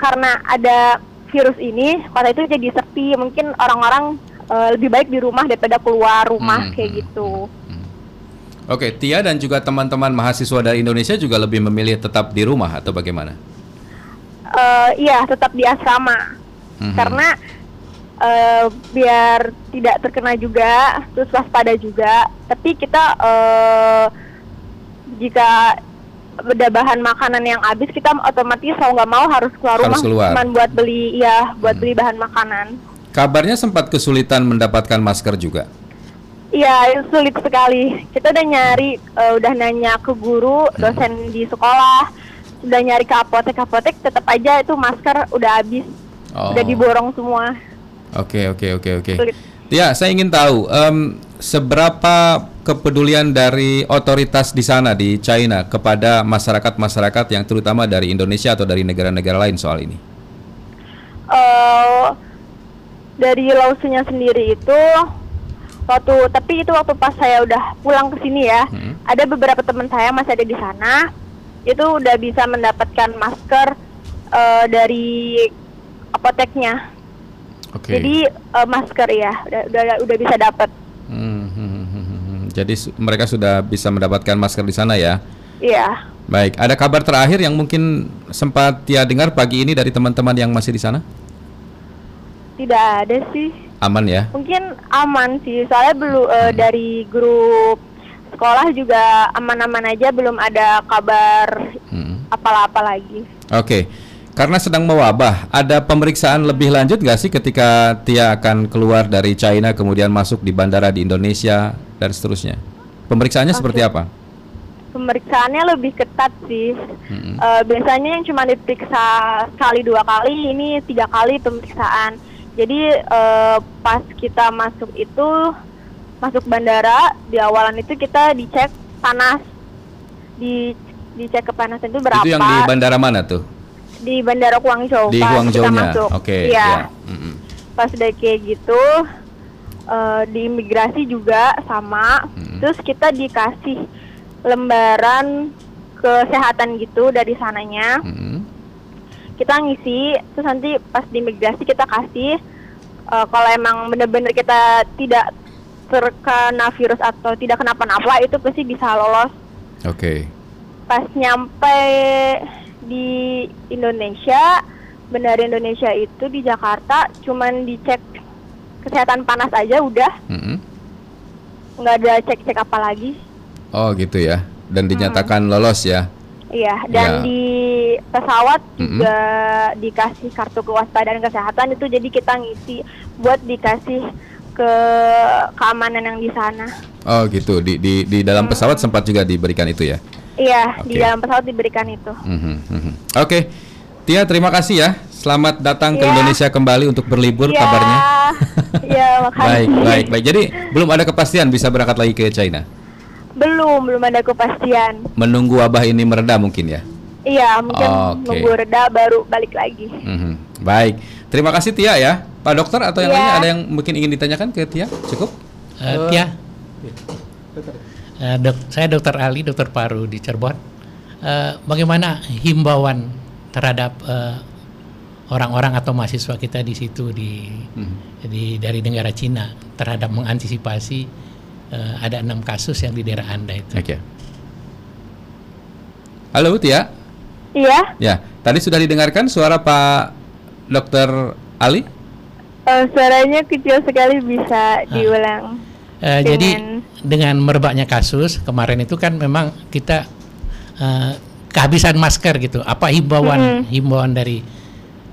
H: karena ada virus ini kota itu jadi sepi, mungkin orang-orang eh, lebih baik di rumah daripada keluar rumah
A: Mhm.
H: kayak gitu.
A: Oke, Tia dan juga teman-teman mahasiswa dari Indonesia juga lebih memilih tetap di rumah atau bagaimana?
H: Eh, iya, tetap di asrama.
A: Mhm.
H: Karena eh, biar tidak terkena juga, terus waspada juga. Tapi kita eh, jika ada bahan makanan yang habis, kita otomatis mau nggak mau harus keluar
A: Harus
H: rumah,
A: keluar.
H: cuman buat beli, ya, buat
A: Hmm.
H: beli bahan makanan.
A: Kabarnya sempat kesulitan mendapatkan masker juga.
H: Iya, itu sulit sekali. Kita udah nyari, eh, udah nanya ke guru, dosen di sekolah, udah nyari ke apotek-apotek, tetap aja itu masker udah habis.
A: Oh.
H: udah diborong semua.
A: Oke oke oke oke.
H: Sulit.
A: Ya, saya ingin tahu em, seberapa kepedulian dari otoritas di sana di China kepada masyarakat-masyarakat yang terutama dari Indonesia atau dari negara-negara lain soal ini.
H: eh dari Lausunya sendiri itu waktu tapi itu waktu pas saya udah pulang ke sini ya
A: Hmm.
H: ada beberapa teman saya masih ada di sana itu udah bisa mendapatkan masker eh, dari apoteknya
A: Oke.
H: jadi eh, masker ya udah udah, udah bisa dapat
A: Hmm, hmm, hmm, hmm, hmm. Jadi su- mereka sudah bisa mendapatkan masker di sana ya.
H: iya
A: Baik, ada kabar terakhir yang mungkin sempat Tia dengar pagi ini dari teman-teman yang masih di sana?
H: Tidak ada sih
A: Aman ya?
H: mungkin aman sih soalnya belum eh, dari grup sekolah juga aman-aman aja belum ada kabar
A: Hmm.
H: apa-apa lagi
A: Oke, karena sedang mewabah, ada pemeriksaan lebih lanjut nggak sih ketika Tia akan keluar dari China kemudian masuk di bandara di Indonesia dan seterusnya? Pemeriksaannya seperti apa?
H: pemeriksaannya lebih ketat sih
A: Mm-mm.
H: Eh, biasanya yang cuma diperiksa sekali dua kali ini tiga kali pemeriksaan jadi eh, pas kita masuk itu masuk bandara di awalan itu kita dicek panas di dicek kepanasan itu berapa
A: Itu yang di bandara mana tuh?
H: di bandara Guangzhou
A: Di Guangzhou-nya. Oke,
H: Iya.
A: ya. Mm-mm.
H: Pas udah kayak gitu eh, di imigrasi juga sama.
A: Mm-mm.
H: Terus kita dikasih lembaran kesehatan gitu dari sananya.
A: Mm-mm.
H: Kita ngisi, terus nanti pas di imigrasi kita kasih eh, kalau emang bener-bener kita tidak terkena virus atau tidak kenapa-napa itu pasti bisa lolos
A: Oke.
H: pas nyampe di Indonesia bandara Indonesia itu di Jakarta cuman dicek kesehatan panas aja udah
A: Mm-mm.
H: nggak ada cek-cek apa lagi
A: Oh gitu ya. Dan dinyatakan lolos ya.
H: Iya dan
A: Ya.
H: di pesawat juga dikasih kartu kewaspadaan kesehatan itu jadi kita ngisi buat dikasih ke keamanan yang di sana
A: Oh gitu. Di di di dalam pesawat sempat juga diberikan itu ya.
H: iya di
A: Oke.
H: dalam pesawat diberikan itu
A: Mhm, mhm. Oke, Tia terima kasih ya. Selamat datang ke
H: Iya.
A: Indonesia kembali untuk berlibur
H: Iya,
A: kabarnya.
H: iya makasih
A: baik, baik, baik. Jadi belum ada kepastian bisa berangkat lagi ke China.
H: Belum belum ada kepastian
A: Menunggu wabah ini mereda mungkin ya.
H: Iya, mungkin
A: Oke.
H: nunggu reda baru balik lagi.
A: Mhm. Baik, terima kasih Tia ya, Pak Dokter atau yang
H: Iya.
A: lainnya ada yang mungkin ingin ditanyakan ke Tia? Cukup?
C: Eh, Tia, Eh, dok, saya Dokter Ali, Dokter Paru di Cirebon. Eh, bagaimana himbauan terhadap eh, orang-orang atau mahasiswa kita di situ di, di dari negara Cina terhadap mengantisipasi eh, ada enam kasus yang di daerah anda itu.
A: Oke. Halo Tia.
H: Iya,
A: Ya, tadi sudah didengarkan suara Pak Dokter Ali?
H: eh, suaranya kecil sekali bisa diulang.
C: Eh, jadi
H: Dengan-
C: dengan merebaknya kasus kemarin itu kan memang kita eh, kehabisan masker gitu. Apa himbauan himbauan dari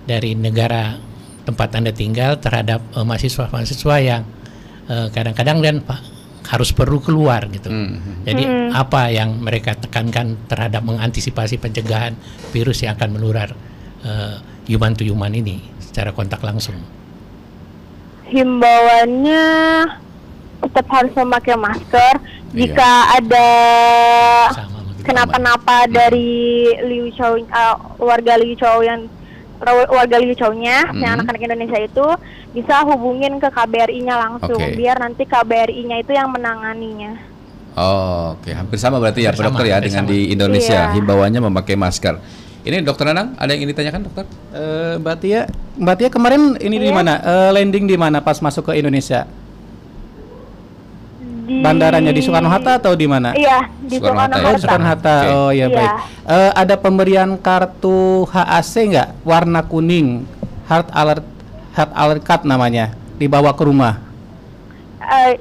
C: dari negara tempat anda tinggal terhadap mahasiswa-mahasiswa yang eh, kadang-kadang dan Pak harus perlu keluar gitu.
A: Mhm.
C: Jadi apa yang mereka tekankan terhadap mengantisipasi pencegahan virus yang akan menular eh, human to human ini secara kontak langsung.
H: Himbauannya tetap harus memakai masker.
A: Iya.
H: Jika ada kenapa-napa dari Liu Chou, eh, warga Liu Chou yang warga Liu Chou-nya, yang anak-anak Indonesia itu bisa hubungin ke KBRI-nya langsung,
A: Oke.
H: biar nanti KBRI-nya itu yang menanganinya.
A: Oh, oke, hampir sama berarti ya,
C: Hampir
A: Dokter
C: sama,
A: ya dengan
C: sama.
A: di Indonesia
H: Iya.
A: himbauannya memakai masker. Ini Dokter Nanang, ada yang ingin ditanyakan, Dokter?
D: Eh, Mbak Tia, Mbak Tia kemarin ini di
H: Iya.
D: mana? Eh, landing di mana pas masuk ke Indonesia?
H: Di
D: Bandaranya di Soekarno Hatta atau di mana?
H: Iya, di
A: Soekarno
H: Soekarno
A: Hatta?
D: Oh, Soekarno Hatta.
A: Oke.
D: Oh ya
H: Iya.
D: baik. Eh, ada pemberian kartu HAC nggak? Warna kuning, heart alert, heart alert card namanya. Dibawa ke rumah.
H: Eh,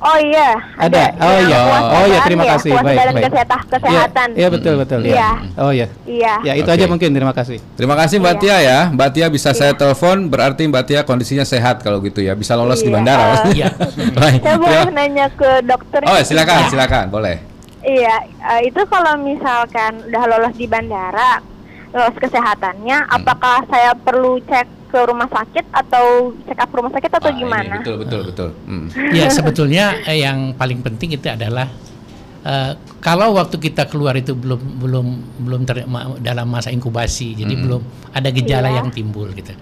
H: oh iya,
D: Ada. Oh
H: Yang
D: iya.
H: kewaspadaan
D: Oh iya, terima
H: ya,
D: kasih. Baik, baik.
H: kesehatan. kesehatan.
D: Iya, iya, betul betul.
H: Iya.
D: Oh iya.
H: Iya.
D: Ya itu
A: Oke.
D: aja mungkin. Terima kasih.
A: Terima kasih Mbak
H: Iya.
A: Tia ya. Mbak Tia bisa saya telepon, berarti Mbak Tia kondisinya sehat kalau gitu ya, bisa lolos di
H: Iya.
A: bandara.
C: Iya.
A: Baik.
H: Saya boleh nanya ke dokter?
A: Oh, silakan, silakan, boleh.
H: Iya, eh, itu kalau misalkan udah lolos di bandara, lolos kesehatannya,
A: Hmm.
H: apakah saya perlu cek ke rumah sakit atau check up rumah sakit atau
A: Ah, ini
H: gimana?
A: betul betul betul. Hmm.
C: Ya sebetulnya eh, yang paling penting itu adalah eh, kalau waktu kita keluar itu belum belum belum ter- ma- dalam masa inkubasi, jadi belum ada gejala
H: Iya.
C: yang timbul gitu.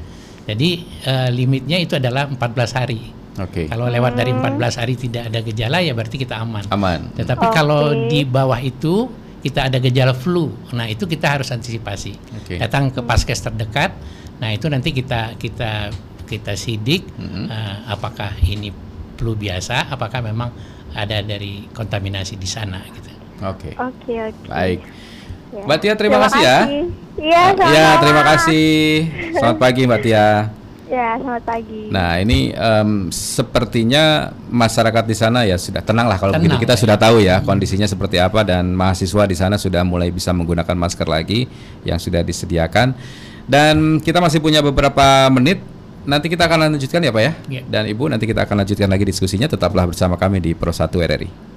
C: Jadi eh, limitnya itu adalah 14 hari.
A: Oke.
C: Kalau lewat dari 14 hari tidak ada gejala ya berarti kita aman.
A: Aman.
C: Tetapi
H: Oke.
C: kalau di bawah itu kita ada gejala flu, nah itu kita harus antisipasi.
A: Oke.
C: Datang ke paskes terdekat, nah itu nanti kita kita kita sidik eh, apakah ini flu biasa, apakah memang ada dari kontaminasi di sana gitu.
A: Oke.
H: Oke oke.
A: Baik.
H: Ya.
A: Mbak Tia, terima kasih ya.
H: Iya, sama
A: Ya, terima kasih. Selamat pagi Mbak Tia.
H: Ya, selamat pagi.
A: Nah, ini em, sepertinya masyarakat di sana ya sudah tenang lah kalau
C: Tenang,
A: begitu kita
C: ya.
A: sudah tahu ya kondisinya seperti apa dan mahasiswa di sana sudah mulai bisa menggunakan masker lagi yang sudah disediakan. Dan kita masih punya beberapa menit. Nanti kita akan lanjutkan ya Pak ya.
C: Ya.
A: Dan Ibu nanti kita akan lanjutkan lagi diskusinya. Tetaplah bersama kami di Pro 1 RRI.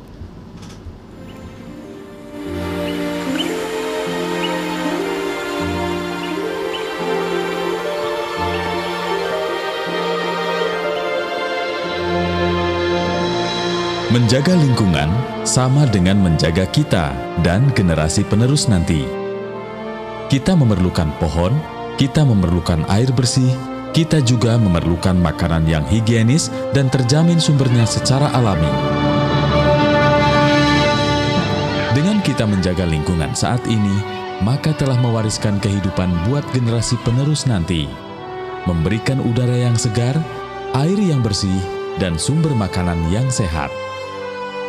I: Menjaga lingkungan sama dengan menjaga kita dan generasi penerus nanti. Kita memerlukan pohon, kita memerlukan air bersih, kita juga memerlukan makanan yang higienis dan terjamin sumbernya secara alami. Dengan kita menjaga lingkungan saat ini, maka telah mewariskan kehidupan buat generasi penerus nanti. Memberikan udara yang segar, air yang bersih, dan sumber makanan yang sehat.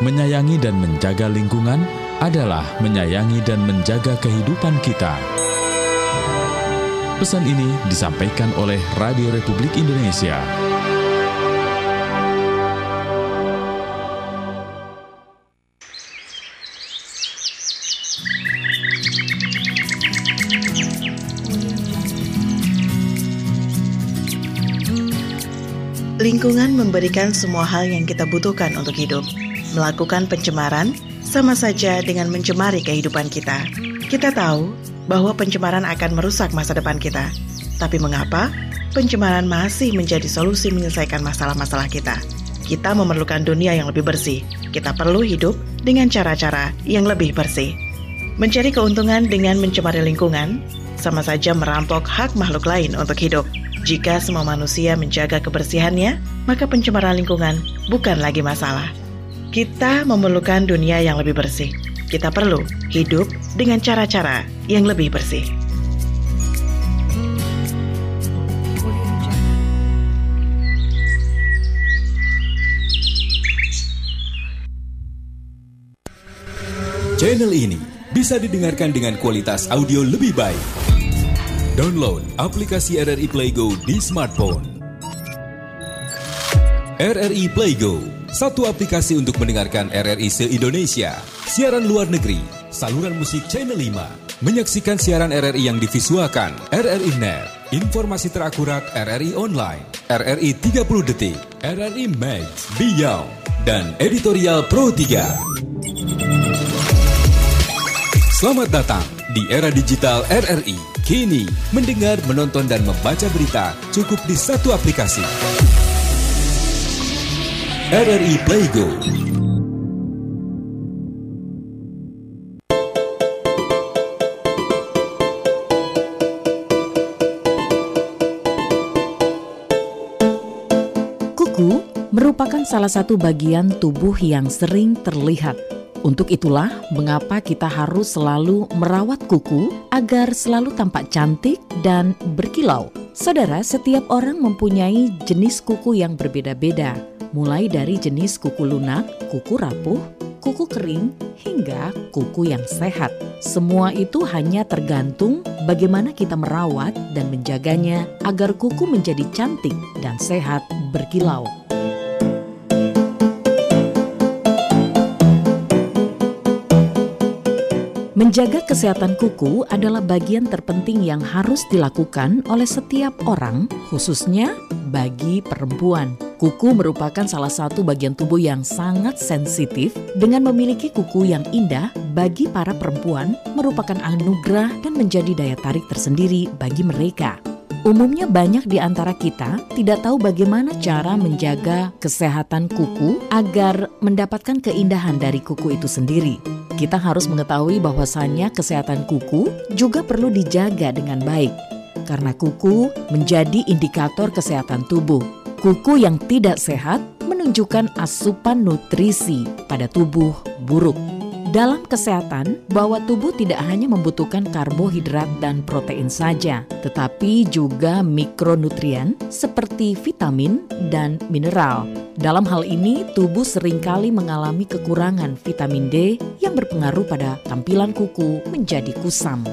I: Menyayangi dan menjaga lingkungan adalah menyayangi dan menjaga kehidupan kita. Pesan ini disampaikan oleh Radio Republik Indonesia.
J: Lingkungan memberikan semua hal yang kita butuhkan untuk hidup. Melakukan pencemaran sama saja dengan mencemari kehidupan kita. Kita tahu bahwa pencemaran akan merusak masa depan kita. Tapi mengapa pencemaran masih menjadi solusi menyelesaikan masalah-masalah kita? Kita memerlukan dunia yang lebih bersih. Kita perlu hidup dengan cara-cara yang lebih bersih. Mencari keuntungan dengan mencemari lingkungan sama saja merampok hak makhluk lain untuk hidup. Jika semua manusia menjaga kebersihannya, maka pencemaran lingkungan bukan lagi masalah. Kita memerlukan dunia yang lebih bersih. Kita perlu hidup dengan cara-cara yang lebih bersih.
K: Channel ini bisa didengarkan dengan kualitas audio lebih baik. Download aplikasi RRI Playgo di smartphone. RRI Playgo, satu aplikasi untuk mendengarkan RRI se-Indonesia, siaran luar negeri, saluran musik Channel 5, menyaksikan siaran RRI yang divisualkan, RRI Net, informasi terakurat RRI Online, RRI 30 Detik, RRI Max, Beyond, dan editorial Pro 3. Selamat datang di era digital RRI. Kini, mendengar, menonton, dan membaca berita cukup di satu aplikasi. RRI Playgo.
L: Kuku merupakan salah satu bagian tubuh yang sering terlihat. Untuk itulah, mengapa kita harus selalu merawat kuku agar selalu tampak cantik dan berkilau. Saudara, setiap orang mempunyai jenis kuku yang berbeda-beda, mulai dari jenis kuku lunak, kuku rapuh, kuku kering, hingga kuku yang sehat. Semua itu hanya tergantung bagaimana kita merawat dan menjaganya agar kuku menjadi cantik dan sehat berkilau. Menjaga kesehatan kuku adalah bagian terpenting yang harus dilakukan oleh setiap orang, khususnya bagi perempuan. Kuku merupakan salah satu bagian tubuh yang sangat sensitif dengan memiliki kuku yang indah bagi para perempuan merupakan anugerah dan menjadi daya tarik tersendiri bagi mereka. Umumnya banyak di antara kita tidak tahu bagaimana cara menjaga kesehatan kuku agar mendapatkan keindahan dari kuku itu sendiri. Kita harus mengetahui bahwasannya kesehatan kuku juga perlu dijaga dengan baik. Karena kuku menjadi indikator kesehatan tubuh. Kuku yang tidak sehat menunjukkan asupan nutrisi pada tubuh buruk. Dalam kesehatan, bahwa tubuh tidak hanya membutuhkan karbohidrat dan protein saja, tetapi juga mikronutrien seperti vitamin dan mineral. Dalam hal ini, tubuh sering kali mengalami kekurangan vitamin D yang berpengaruh pada tampilan kuku menjadi kusam.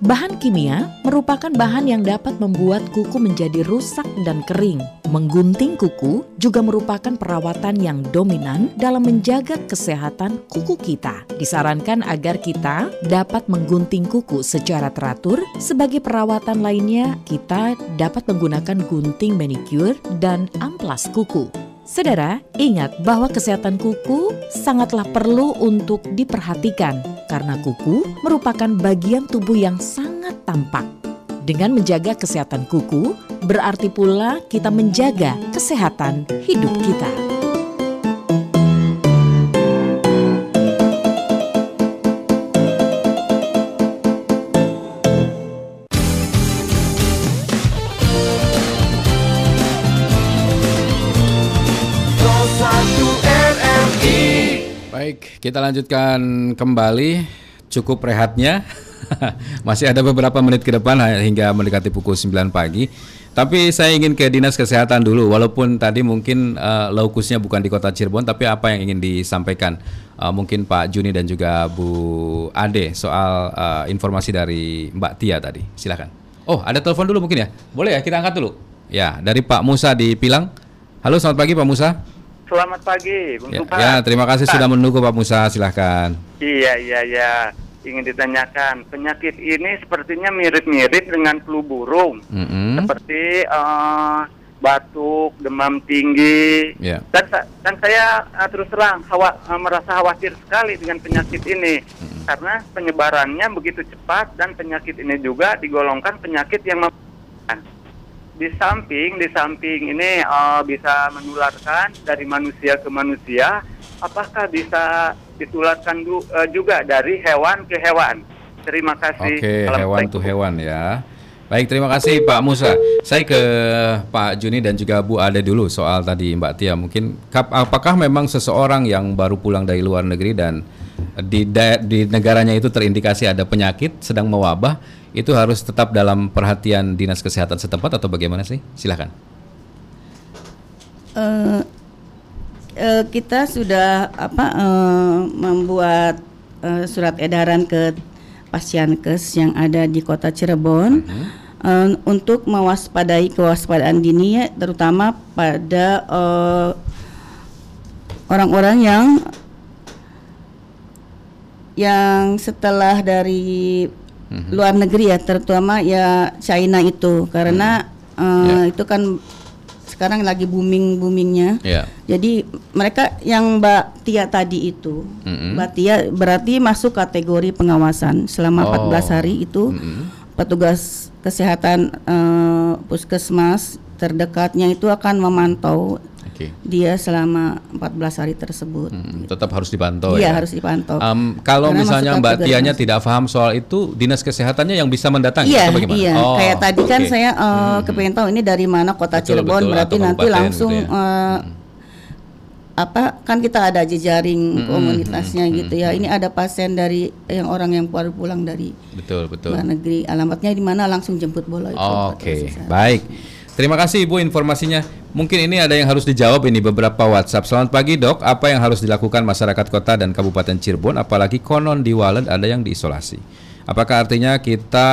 L: Bahan kimia merupakan bahan yang dapat membuat kuku menjadi rusak dan kering. Menggunting kuku juga merupakan perawatan yang dominan dalam menjaga kesehatan kuku kita. Disarankan agar kita dapat menggunting kuku secara teratur. Sebagai perawatan lainnya, kita dapat menggunakan gunting manicure dan amplas kuku. Saudara, ingat bahwa kesehatan kuku sangatlah perlu untuk diperhatikan karena kuku merupakan bagian tubuh yang sangat tampak. Dengan menjaga kesehatan kuku, berarti pula kita menjaga kesehatan hidup kita.
A: Baik, kita lanjutkan kembali. Cukup rehatnya. Masih ada beberapa menit ke depan hingga mendekati pukul 9 pagi. Tapi saya ingin ke Dinas Kesehatan dulu walaupun tadi mungkin uh, lokusnya bukan di Kota Cirebon tapi apa yang ingin disampaikan uh, mungkin Pak Juni dan juga Bu Ade soal uh, informasi dari Mbak Tia tadi. Silakan. Oh, ada telepon dulu mungkin ya? Boleh ya kita angkat dulu. Ya, dari Pak Musa di Pilang. Halo, selamat pagi Pak Musa.
M: Selamat pagi, Bung
A: Ya,
M: Tupan.
A: ya, terima kasih sudah menunggu Pak Musa. Silahkan.
M: Iya, iya, iya. Ingin ditanyakan, penyakit ini sepertinya mirip-mirip dengan flu burung.
A: Mm-mm.
M: Seperti eh, batuk, demam tinggi.
A: Ya.
M: Dan, dan saya eh, terus terang hawa- eh, merasa khawatir sekali dengan penyakit ini. Karena penyebarannya begitu cepat dan penyakit ini juga digolongkan penyakit yang mematikan. Di samping, di samping ini eh, bisa menularkan dari manusia ke manusia, apakah bisa ditularkan du- eh, juga dari hewan ke hewan? Terima kasih.
A: Oke, hewan
M: Assalamualaikum.
A: tuh hewan ya. Baik, terima kasih Pak Musa. Saya ke Pak Juni dan juga Bu Ade dulu soal tadi Mbak Tia. Mungkin apakah memang seseorang yang baru pulang dari luar negeri dan di di negaranya itu terindikasi ada penyakit sedang mewabah, itu harus tetap dalam perhatian dinas kesehatan setempat atau bagaimana sih? Silahkan.
E: Eh, eh, kita sudah apa eh, membuat eh, surat edaran ke Pasienkes yang ada di Kota Cirebon eh, untuk mewaspadai kewaspadaan dini ya, terutama pada orang-orang yang yang setelah dari luar negeri ya terutama ya China itu. Karena eh, itu kan sekarang lagi booming boomingnya
A: Ya.
E: jadi mereka yang Mbak Tia tadi itu,
A: Mm-mm.
E: Mbak Tia berarti masuk kategori pengawasan selama
A: Oh.
E: 14 hari itu petugas kesehatan eh, puskesmas terdekatnya itu akan memantau
A: Oke.
E: dia selama 14 hari tersebut.
A: Hmm, tetap harus dipantau
E: Iya
A: ya.
E: harus dipantau.
A: Em, kalau
E: Karena
A: misalnya
E: masuk
A: Mbak Tianya
E: mas-
A: tidak paham soal itu, dinas kesehatannya yang bisa mendatangi
E: Iya,
A: atau bagaimana?
E: iya.
A: Oh,
E: Kayak tadi kan
A: oke.
E: saya eh, kepengen tahu ini dari mana kota
A: Betul,
E: Cirebon
A: betul,
E: berarti nanti langsung
A: gitu ya.
E: eh, apa kan kita ada jejaring
A: Mm-mm,
E: komunitasnya
A: mm-mm,
E: gitu ya. Ini ada pasien dari yang orang yang baru pulang dari
A: Betul, betul.
E: luar negeri. Alamatnya di mana langsung jemput bola itu.
A: Oke, baik. Terima kasih Ibu informasinya. Mungkin ini ada yang harus dijawab ini beberapa WhatsApp. Selamat pagi Dok, apa yang harus dilakukan masyarakat kota dan Kabupaten Cirebon apalagi konon di Walet ada yang diisolasi. Apakah artinya kita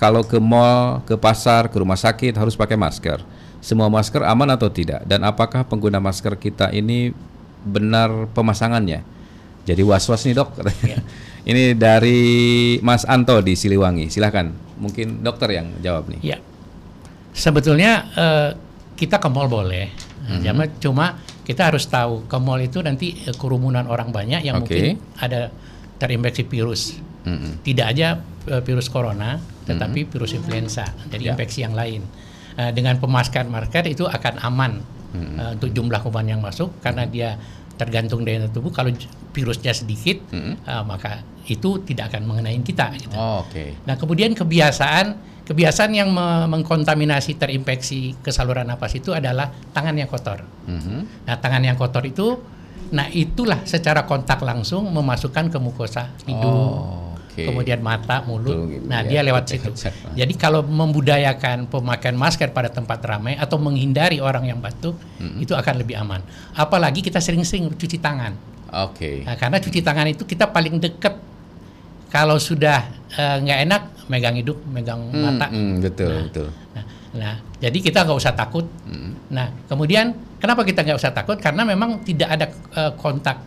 A: kalau ke mall, ke pasar, ke rumah sakit harus pakai masker? Semua masker aman atau tidak? Dan apakah pengguna masker kita ini benar pemasangannya? Jadi was-was nih Dok. ini dari Mas Anto di Siliwangi. Silahkan, mungkin dokter yang jawab nih.
C: Ya. Sebetulnya eh, kita ke mall boleh.
A: Mhm.
C: Cuma cuma kita harus tahu ke mall itu nanti eh, kerumunan orang banyak yang
A: Oke.
C: mungkin ada terinfeksi virus.
A: Mm-mm.
C: Tidak aja eh, virus corona, tetapi virus influenza, jadi
A: Ya.
C: infeksi yang lain. Eh, dengan pemasker-masker itu akan aman
A: Hmm.
C: eh, untuk jumlah kuman yang masuk karena dia tergantung daya tubuh. Kalau virusnya sedikit,
A: Hmm.
C: eh, maka itu tidak akan mengenai kita. Gitu.
A: Oh, Oke.
C: Nah, kemudian kebiasaan kebiasaan yang me- mengkontaminasi terinfeksi ke saluran napas itu adalah tangan yang kotor.
A: Mhm.
C: Nah, tangan yang kotor itu, nah itulah secara kontak langsung memasukkan ke mukosa hidung,
A: Oh, oke.
C: kemudian mata, mulut.
A: Betul gitu,
C: nah,
A: ya.
C: dia lewat situ. Jadi kalau membudayakan pemakaian masker pada tempat ramai atau menghindari orang yang batuk,
A: Hmm.
C: itu akan lebih aman. Apalagi kita sering-sering cuci tangan.
A: Oke.
C: Nah, karena cuci tangan itu kita paling dekat. Kalau sudah eh, nggak enak, megang hidung, megang
A: Hmm,
C: mata.
A: hmm, betul, betul.
C: Nah, nah, jadi kita nggak usah takut.
A: Hmm.
C: Nah, kemudian kenapa kita nggak usah takut? Karena memang tidak ada eh, kontak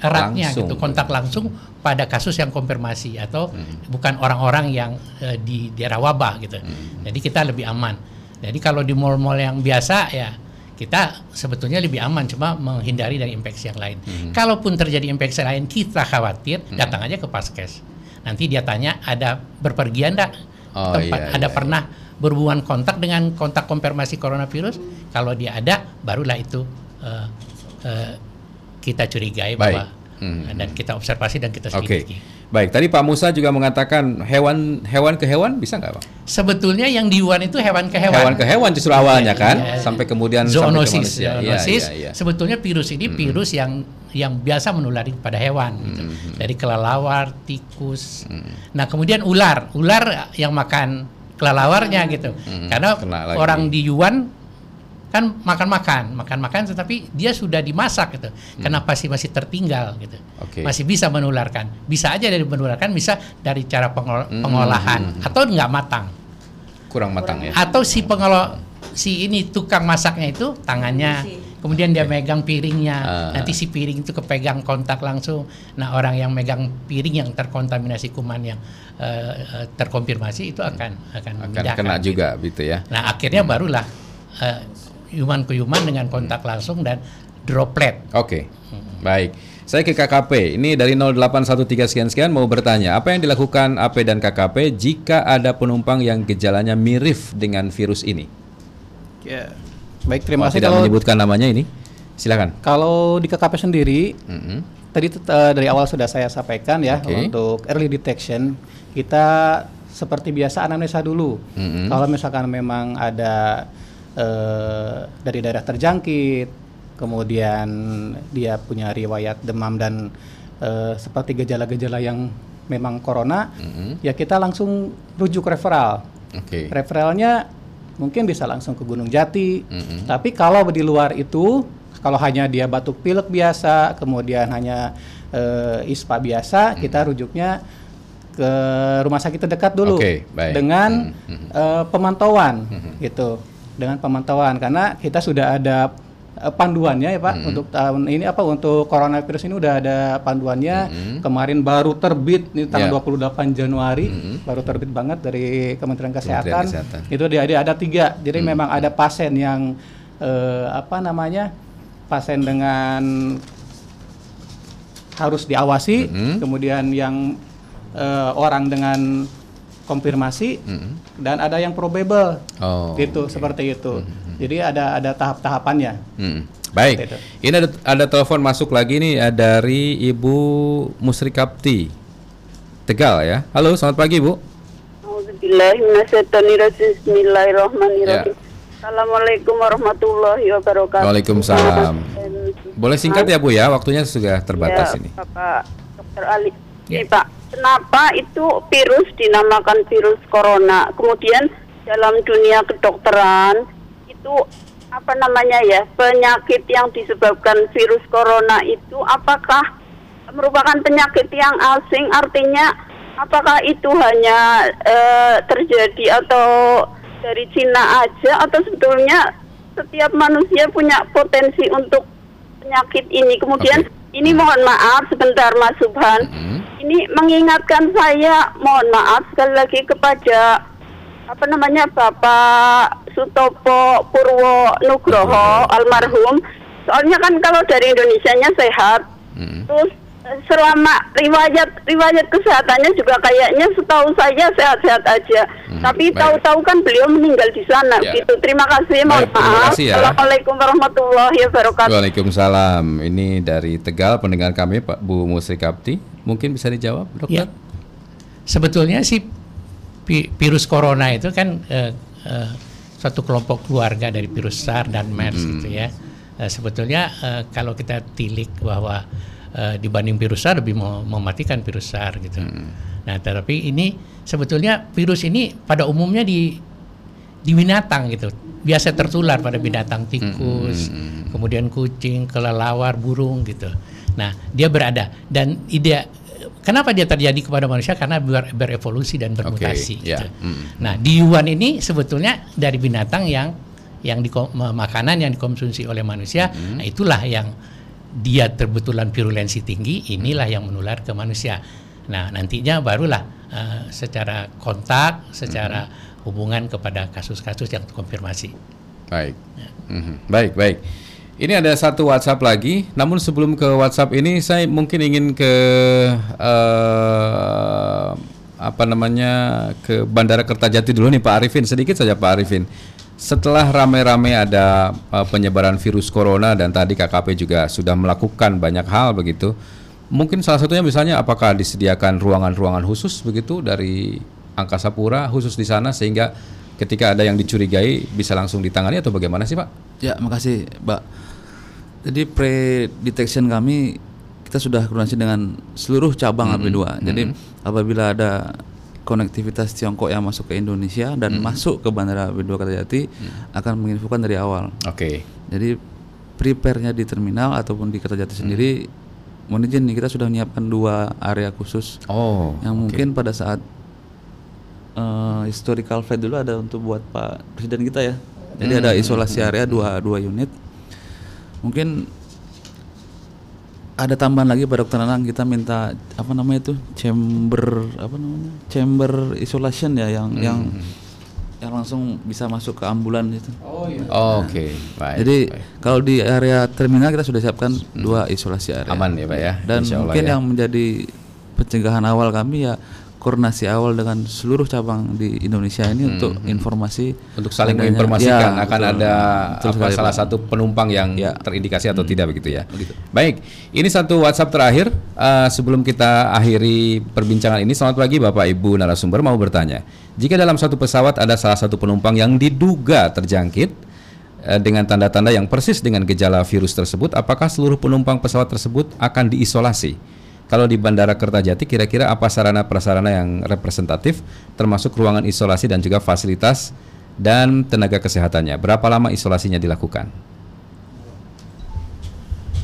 C: eratnya
A: Langsung.
C: gitu, kontak langsung pada kasus yang konfirmasi atau
A: Hmm.
C: bukan orang-orang yang eh, di daerah wabah gitu.
A: Hmm.
C: Jadi kita lebih aman. Jadi kalau di mall-mall yang biasa ya kita sebetulnya lebih aman cuma menghindari dari infeksi yang lain.
A: Hmm.
C: Kalaupun terjadi infeksi lain kita khawatir, datang aja ke Paskes. Nanti dia tanya ada berpergian enggak?
A: Oh,
C: tempat
A: iya,
C: ada
A: iya,
C: pernah berhubungan kontak dengan kontak konfirmasi coronavirus? Kalau dia ada, barulah itu eh, eh, kita curigai
A: Baik.
C: bahwa
A: Hmm.
C: dan kita observasi dan kita selidiki.
A: Baik, tadi Pak Musa juga mengatakan hewan hewan ke hewan bisa nggak Pak?
C: Sebetulnya yang di Wuhan itu hewan ke hewan.
A: Hewan ke hewan justru awalnya
C: Iya,
A: kan,
C: iya.
A: sampai kemudian sampai ke
C: zoonosis.
A: manusia. Iya,
C: Zoonosis.
A: iya, iya.
C: Sebetulnya virus ini virus yang yang biasa menulari pada hewan, gitu.
A: Hmm,
C: dari kelelawar, tikus. Nah kemudian ular, ular yang makan kelelawarnya gitu.
A: Hmm,
C: Karena
A: kena lagi.
C: orang di Yuan kan makan-makan, makan-makan, tetapi dia sudah dimasak gitu. Kenapa sih masih tertinggal gitu?
A: Hmm. Oke.
C: Masih bisa menularkan. Bisa aja dari menularkan, bisa dari cara pengol-
A: Hmm,
C: pengolahan
A: hmm, hmm.
C: atau nggak matang
A: Kurang matang ya.
C: atau si pengolo si ini tukang masaknya itu tangannya kemudian dia megang piringnya
A: Ah.
C: nanti si piring itu kepegang kontak langsung nah orang yang megang piring yang terkontaminasi kuman yang eh, eh, terkonfirmasi itu akan akan
A: Akan kena juga gitu ya.
C: nah akhirnya barulah eh, human ke human dengan kontak langsung dan droplet
A: Oke. Baik. Saya ke KKP. Ini dari 0813 sekian sekian mau bertanya, apa yang dilakukan AP dan KKP jika ada penumpang yang gejalanya mirip dengan virus ini?
D: Ya. Baik, terima
A: Mau
D: kasih
A: tidak
D: kalau
A: menyebutkan namanya ini. Silakan.
D: kalau di KKP sendiri
A: Mhm.
D: tadi eh, dari awal sudah saya sampaikan ya
A: Oke.
D: untuk early detection kita seperti biasa anamnesa dulu.
A: Mhm.
D: Kalau misalkan memang ada eh, dari daerah terjangkit, kemudian dia punya riwayat demam dan eh, seperti gejala-gejala yang memang corona,
A: Mhm.
D: ya kita langsung rujuk referral.
A: Oke.
D: Referralnya mungkin bisa langsung ke Gunung Jati.
A: Mhm.
D: Tapi kalau di luar itu, kalau hanya dia batuk pilek biasa, kemudian hanya eh, ispa biasa, kita rujuknya ke rumah sakit terdekat dulu
A: baik.
D: dengan
A: Mhm.
D: eh, pemantauan
A: Mhm.
D: gitu. Dengan pemantauan karena kita sudah ada eh, panduannya ya Pak
A: Mhm.
D: untuk tahun ini apa untuk coronavirus ini udah ada panduannya.
A: Mhm.
D: Kemarin baru terbit ini tanggal
A: Ya.
D: 28 Januari
A: Mhm.
D: baru terbit banget dari Kementerian
A: Kementerian
D: Kesehatan.
A: Kesehatan.
D: Itu dia ada, ada tiga. Jadi
A: Hmm.
D: memang ada pasien yang eh, apa namanya pasien dengan harus diawasi,
A: Mhm.
D: kemudian yang eh, orang dengan konfirmasi
A: Mhm.
D: dan ada yang probable.
A: Oh.
D: gitu seperti itu. Jadi ada ada tahap-tahapannya.
A: Hmm. Baik.
D: Seperti itu.
A: Ini ada ada telepon masuk lagi nih eh, dari Ibu Musri Kapti. Tegal ya. Halo, selamat pagi, Bu.
N: Bismillahirrahmanirrahim. Bismillahirrahmanirrahim.
A: Ya.
N: Assalamualaikum warahmatullahi wabarakatuh.
A: Waalaikumsalam. Boleh singkat ya, Bu ya? Waktunya sudah terbatas
N: Ya,
A: ini.
N: Bapak Dr. Ali.
C: Ya.
N: Ini Pak, kenapa itu virus dinamakan virus corona? Kemudian dalam dunia kedokteran itu apa namanya ya penyakit yang disebabkan virus corona itu apakah merupakan penyakit yang asing? Artinya apakah itu hanya eh, terjadi atau dari Cina aja atau sebetulnya setiap manusia punya potensi untuk penyakit ini. Kemudian ini mohon maaf sebentar Mas Subhan. Ini mengingatkan saya mohon maaf sekali lagi kepada apa namanya Bapak Sutopo Purwo Nugroho almarhum. Soalnya kan kalau dari Indonesianya sehat, terus selama riwayat riwayat kesehatannya juga kayaknya setahu saya sehat-sehat aja. Tapi
A: baik.
N: tahu-tahu kan beliau meninggal di sana
A: Ya.
N: gitu. Terima kasih, mohon
A: Baik, terima
N: maaf.
A: kasih ya.
N: Assalamualaikum warahmatullahi wabarakatuh.
A: Waalaikumsalam. Ini dari Tegal pendengar kami Pak Bu Musri Kapti. Mungkin bisa dijawab, Dokter?
C: Ya. Sebetulnya sih vi- virus corona itu kan eh, eh, suatu kelompok keluarga dari virus SARS dan MERS gitu ya. Eh, sebetulnya eh, kalau kita tilik bahwa eh, dibanding virus SARS lebih mem- mematikan virus SARS gitu. Nah, tetapi ini sebetulnya virus ini pada umumnya di di binatang gitu. Biasa tertular pada binatang tikus, kemudian kucing, kelelawar, burung gitu. Nah, dia berada dan ide kenapa dia terjadi kepada manusia karena ber- berevolusi dan bermutasi
A: ya.
C: gitu.
A: Mm.
C: Nah, di Yuan ini sebetulnya dari binatang yang yang ma- makanan yang dikonsumsi oleh manusia, nah itulah yang dia terbetulan virulensi tinggi, inilah yang menular ke manusia. Nah, nantinya barulah eh, secara kontak, secara hubungan kepada kasus-kasus yang terkonfirmasi.
A: Baik. Mhm. Baik, baik. Ini ada satu WhatsApp lagi. Namun sebelum ke WhatsApp ini, saya mungkin ingin ke eh, apa namanya ke Bandara Kertajati dulu nih Pak Arifin. Sedikit saja Pak Arifin. Setelah rame-rame ada eh, penyebaran virus corona dan tadi KKP juga sudah melakukan banyak hal begitu. Mungkin salah satunya misalnya apakah disediakan ruangan-ruangan khusus begitu dari Angkasa Pura khusus di sana sehingga ketika ada yang dicurigai bisa langsung ditangani atau bagaimana sih Pak?
F: Ya, makasih, Mbak. Jadi pre-detection kami kita sudah koordinasi dengan seluruh cabang
A: Mhm,
F: AP2. Jadi
A: mhm.
F: apabila ada konektivitas Tiongkok yang masuk ke Indonesia dan
A: Mhm.
F: masuk ke Bandara AP2 Kertajati akan menginfokan dari awal.
A: Oke.
F: Jadi prepare-nya di terminal ataupun di Kertajati
A: Mhm.
F: sendiri mohon izin nih kita sudah menyiapkan dua area khusus
A: Oh,
F: yang mungkin pada saat eh, historical flight dulu ada untuk buat Pak Presiden kita ya. Jadi
A: Hmm,
F: ada
A: hmm,
F: isolasi
A: hmm,
F: area dua dua unit. Mungkin ada tambahan lagi Pak Dokter Nanang kita minta apa namanya itu chamber apa namanya chamber isolation ya yang
A: Hmm,
F: yang yang langsung bisa masuk ke ambulan itu.
D: Oh iya.
A: Oh, Oke, baik.
F: Jadi
A: baik.
F: kalau di area terminal kita sudah siapkan dua isolasi area.
A: Aman ya, Pak ya?
F: Dan
A: Insya Allah
F: mungkin
A: ya.
F: yang menjadi pencegahan awal kami ya koordinasi awal dengan seluruh cabang di Indonesia ini
A: Hmm,
F: untuk
A: hmm.
F: informasi
A: untuk saling
F: adanya-
A: menginformasikan
F: Ya,
A: akan
F: betul.
A: ada
F: Betul
A: apa salah satu penumpang yang
F: Ya.
A: terindikasi atau
F: Hmm.
A: tidak begitu ya.
F: Begitu.
A: Baik, ini satu WhatsApp terakhir eh, sebelum kita akhiri perbincangan ini. Selamat pagi Bapak Ibu narasumber mau bertanya. Jika dalam satu pesawat ada salah satu penumpang yang diduga terjangkit eh, dengan tanda-tanda yang persis dengan gejala virus tersebut, apakah seluruh penumpang pesawat tersebut akan diisolasi? Kalau di Bandara Kertajati kira-kira apa sarana prasarana yang representatif termasuk ruangan isolasi dan juga fasilitas dan tenaga kesehatannya? Berapa lama isolasinya dilakukan?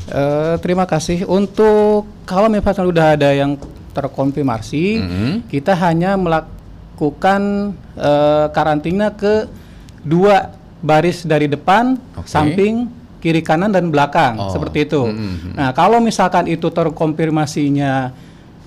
D: Eh, terima kasih. Untuk kalau misalnya sudah ada yang terkonfirmasi,
A: Mhm.
D: kita hanya melakukan eh, karantina ke dua baris dari depan,
A: Oke.
D: samping, kiri kanan dan belakang,
A: Oh.
D: seperti itu.
A: Mhm.
D: Nah, kalau misalkan itu terkonfirmasinya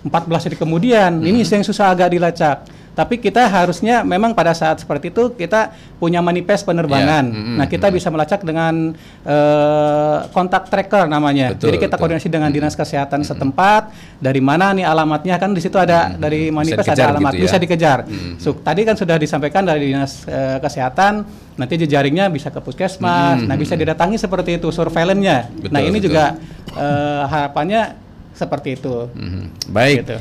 D: 14 hari kemudian, ini
A: Mhm.
D: yang susah agak dilacak. Tapi kita harusnya memang pada saat seperti itu kita punya manifest penerbangan.
A: Ya, mhm,
D: Nah, kita bisa melacak dengan eh, kontak tracker namanya.
A: Betul,
D: Jadi kita
A: betul.
D: koordinasi dengan dinas kesehatan setempat. Dari mana nih alamatnya kan di situ ada dari manifest ada alamat
A: gitu ya.
D: bisa dikejar.
A: Mhm.
D: So, tadi kan sudah disampaikan dari dinas eh, kesehatan. Nanti jejaringnya bisa ke puskesmas.
A: Mhm.
D: Nah, bisa didatangi seperti itu surveillance-nya. Nah, ini
A: betul.
D: juga eh, harapannya seperti itu.
A: Mhm. Baik.
D: Gitu.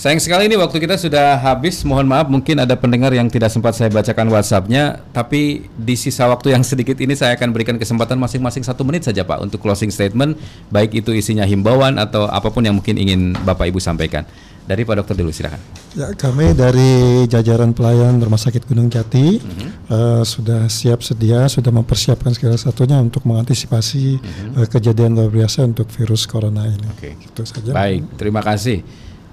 A: Sayang sekali ini waktu kita sudah habis. Mohon maaf mungkin ada pendengar yang tidak sempat saya bacakan WhatsApp-nya, tapi di sisa waktu yang sedikit ini saya akan berikan kesempatan masing-masing satu menit saja Pak untuk closing statement, baik itu isinya himbauan atau apa pun yang mungkin ingin Bapak Ibu sampaikan. Dari Pak Dokter dulu silakan.
B: Ya, kami dari jajaran pelayan Rumah Sakit Gunung Jati eh, sudah siap sedia, sudah mempersiapkan segala satunya untuk mengantisipasi eh, kejadian luar biasa untuk virus corona ini.
A: Oke.
B: Itu saja.
A: Baik, terima kasih.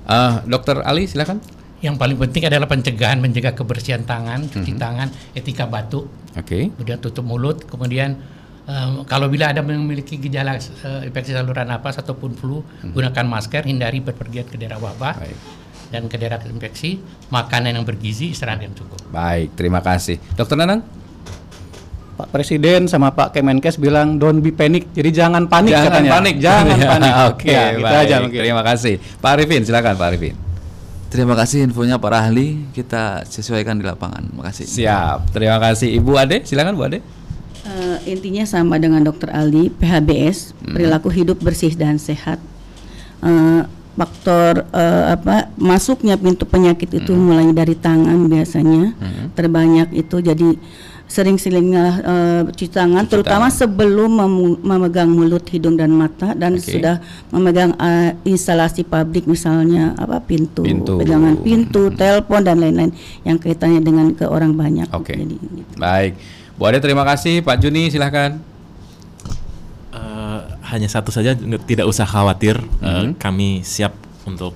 A: Eh, Dokter Ali silakan.
C: Yang paling penting adalah pencegahan, menjaga kebersihan tangan, cuci
A: Mhm.
C: tangan, etika batuk,
A: Oke.
C: kemudian tutup mulut, kemudian em, kalau bila ada memiliki gejala eh, infeksi saluran napas ataupun flu, gunakan masker, hindari berpergian ke daerah wabah
A: Baik.
C: dan ke daerah infeksi, makanan yang bergizi, istirahat yang cukup.
A: Baik, terima kasih. Dokter Nanang?
D: Pak Presiden sama Pak Kemenkes bilang don't be panic. Jadi jangan panik
A: Jangan
D: katanya.
A: panik.
D: Jangan
A: Ya,
D: panik.
A: Oke,
D: Ya, gitu
A: baik.
D: aja mungkin.
A: Terima kasih. Pak Arifin, silakan Pak Arifin.
F: Terima kasih infonya para ahli. Kita sesuaikan di lapangan. Makasih.
A: Siap. Terima kasih Ibu Ade. Silakan Bu Ade.
E: Eh, intinya sama dengan Dokter Aldi, PHBS, perilaku hidup bersih dan sehat. Eh, faktor eh, apa masuknya pintu penyakit itu mulai dari tangan biasanya terbanyak itu jadi sering-seringlah eh, cuci tangan,
A: Cuci
E: terutama
A: tangan.
E: sebelum memegang mulut, hidung dan mata dan
A: Oke.
E: sudah memegang eh, instalasi pabrik misalnya apa pintu,
A: Pintu.
E: pegangan pintu, telepon dan lain-lain yang kaitannya dengan ke orang banyak.
A: Oke.
E: Jadi, gitu.
A: Baik. Bu Ade terima kasih. Pak Juni silahkan.
G: Eh, hanya satu saja tidak usah khawatir eh,
A: Mhm.
G: kami siap untuk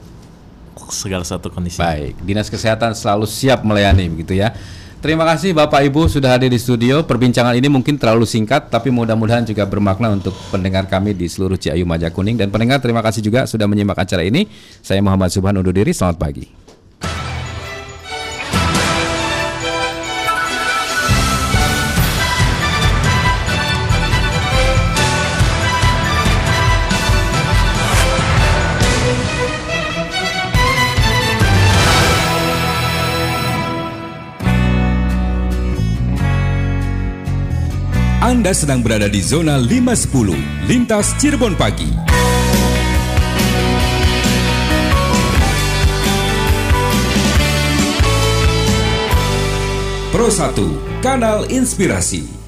G: segala satu kondisi
A: Baik, Dinas Kesehatan selalu siap melayani begitu ya. Terima kasih Bapak Ibu sudah hadir di studio. Perbincangan ini mungkin terlalu singkat tapi mudah-mudahan juga bermakna untuk pendengar kami di seluruh Ciayu Majakuning dan pendengar terima kasih juga sudah menyimak acara ini. Saya Muhammad Subhan undur diri. Selamat pagi.
K: Anda sedang berada di zona 510, lintas Cirebon pagi. Pro 1, kanal inspirasi.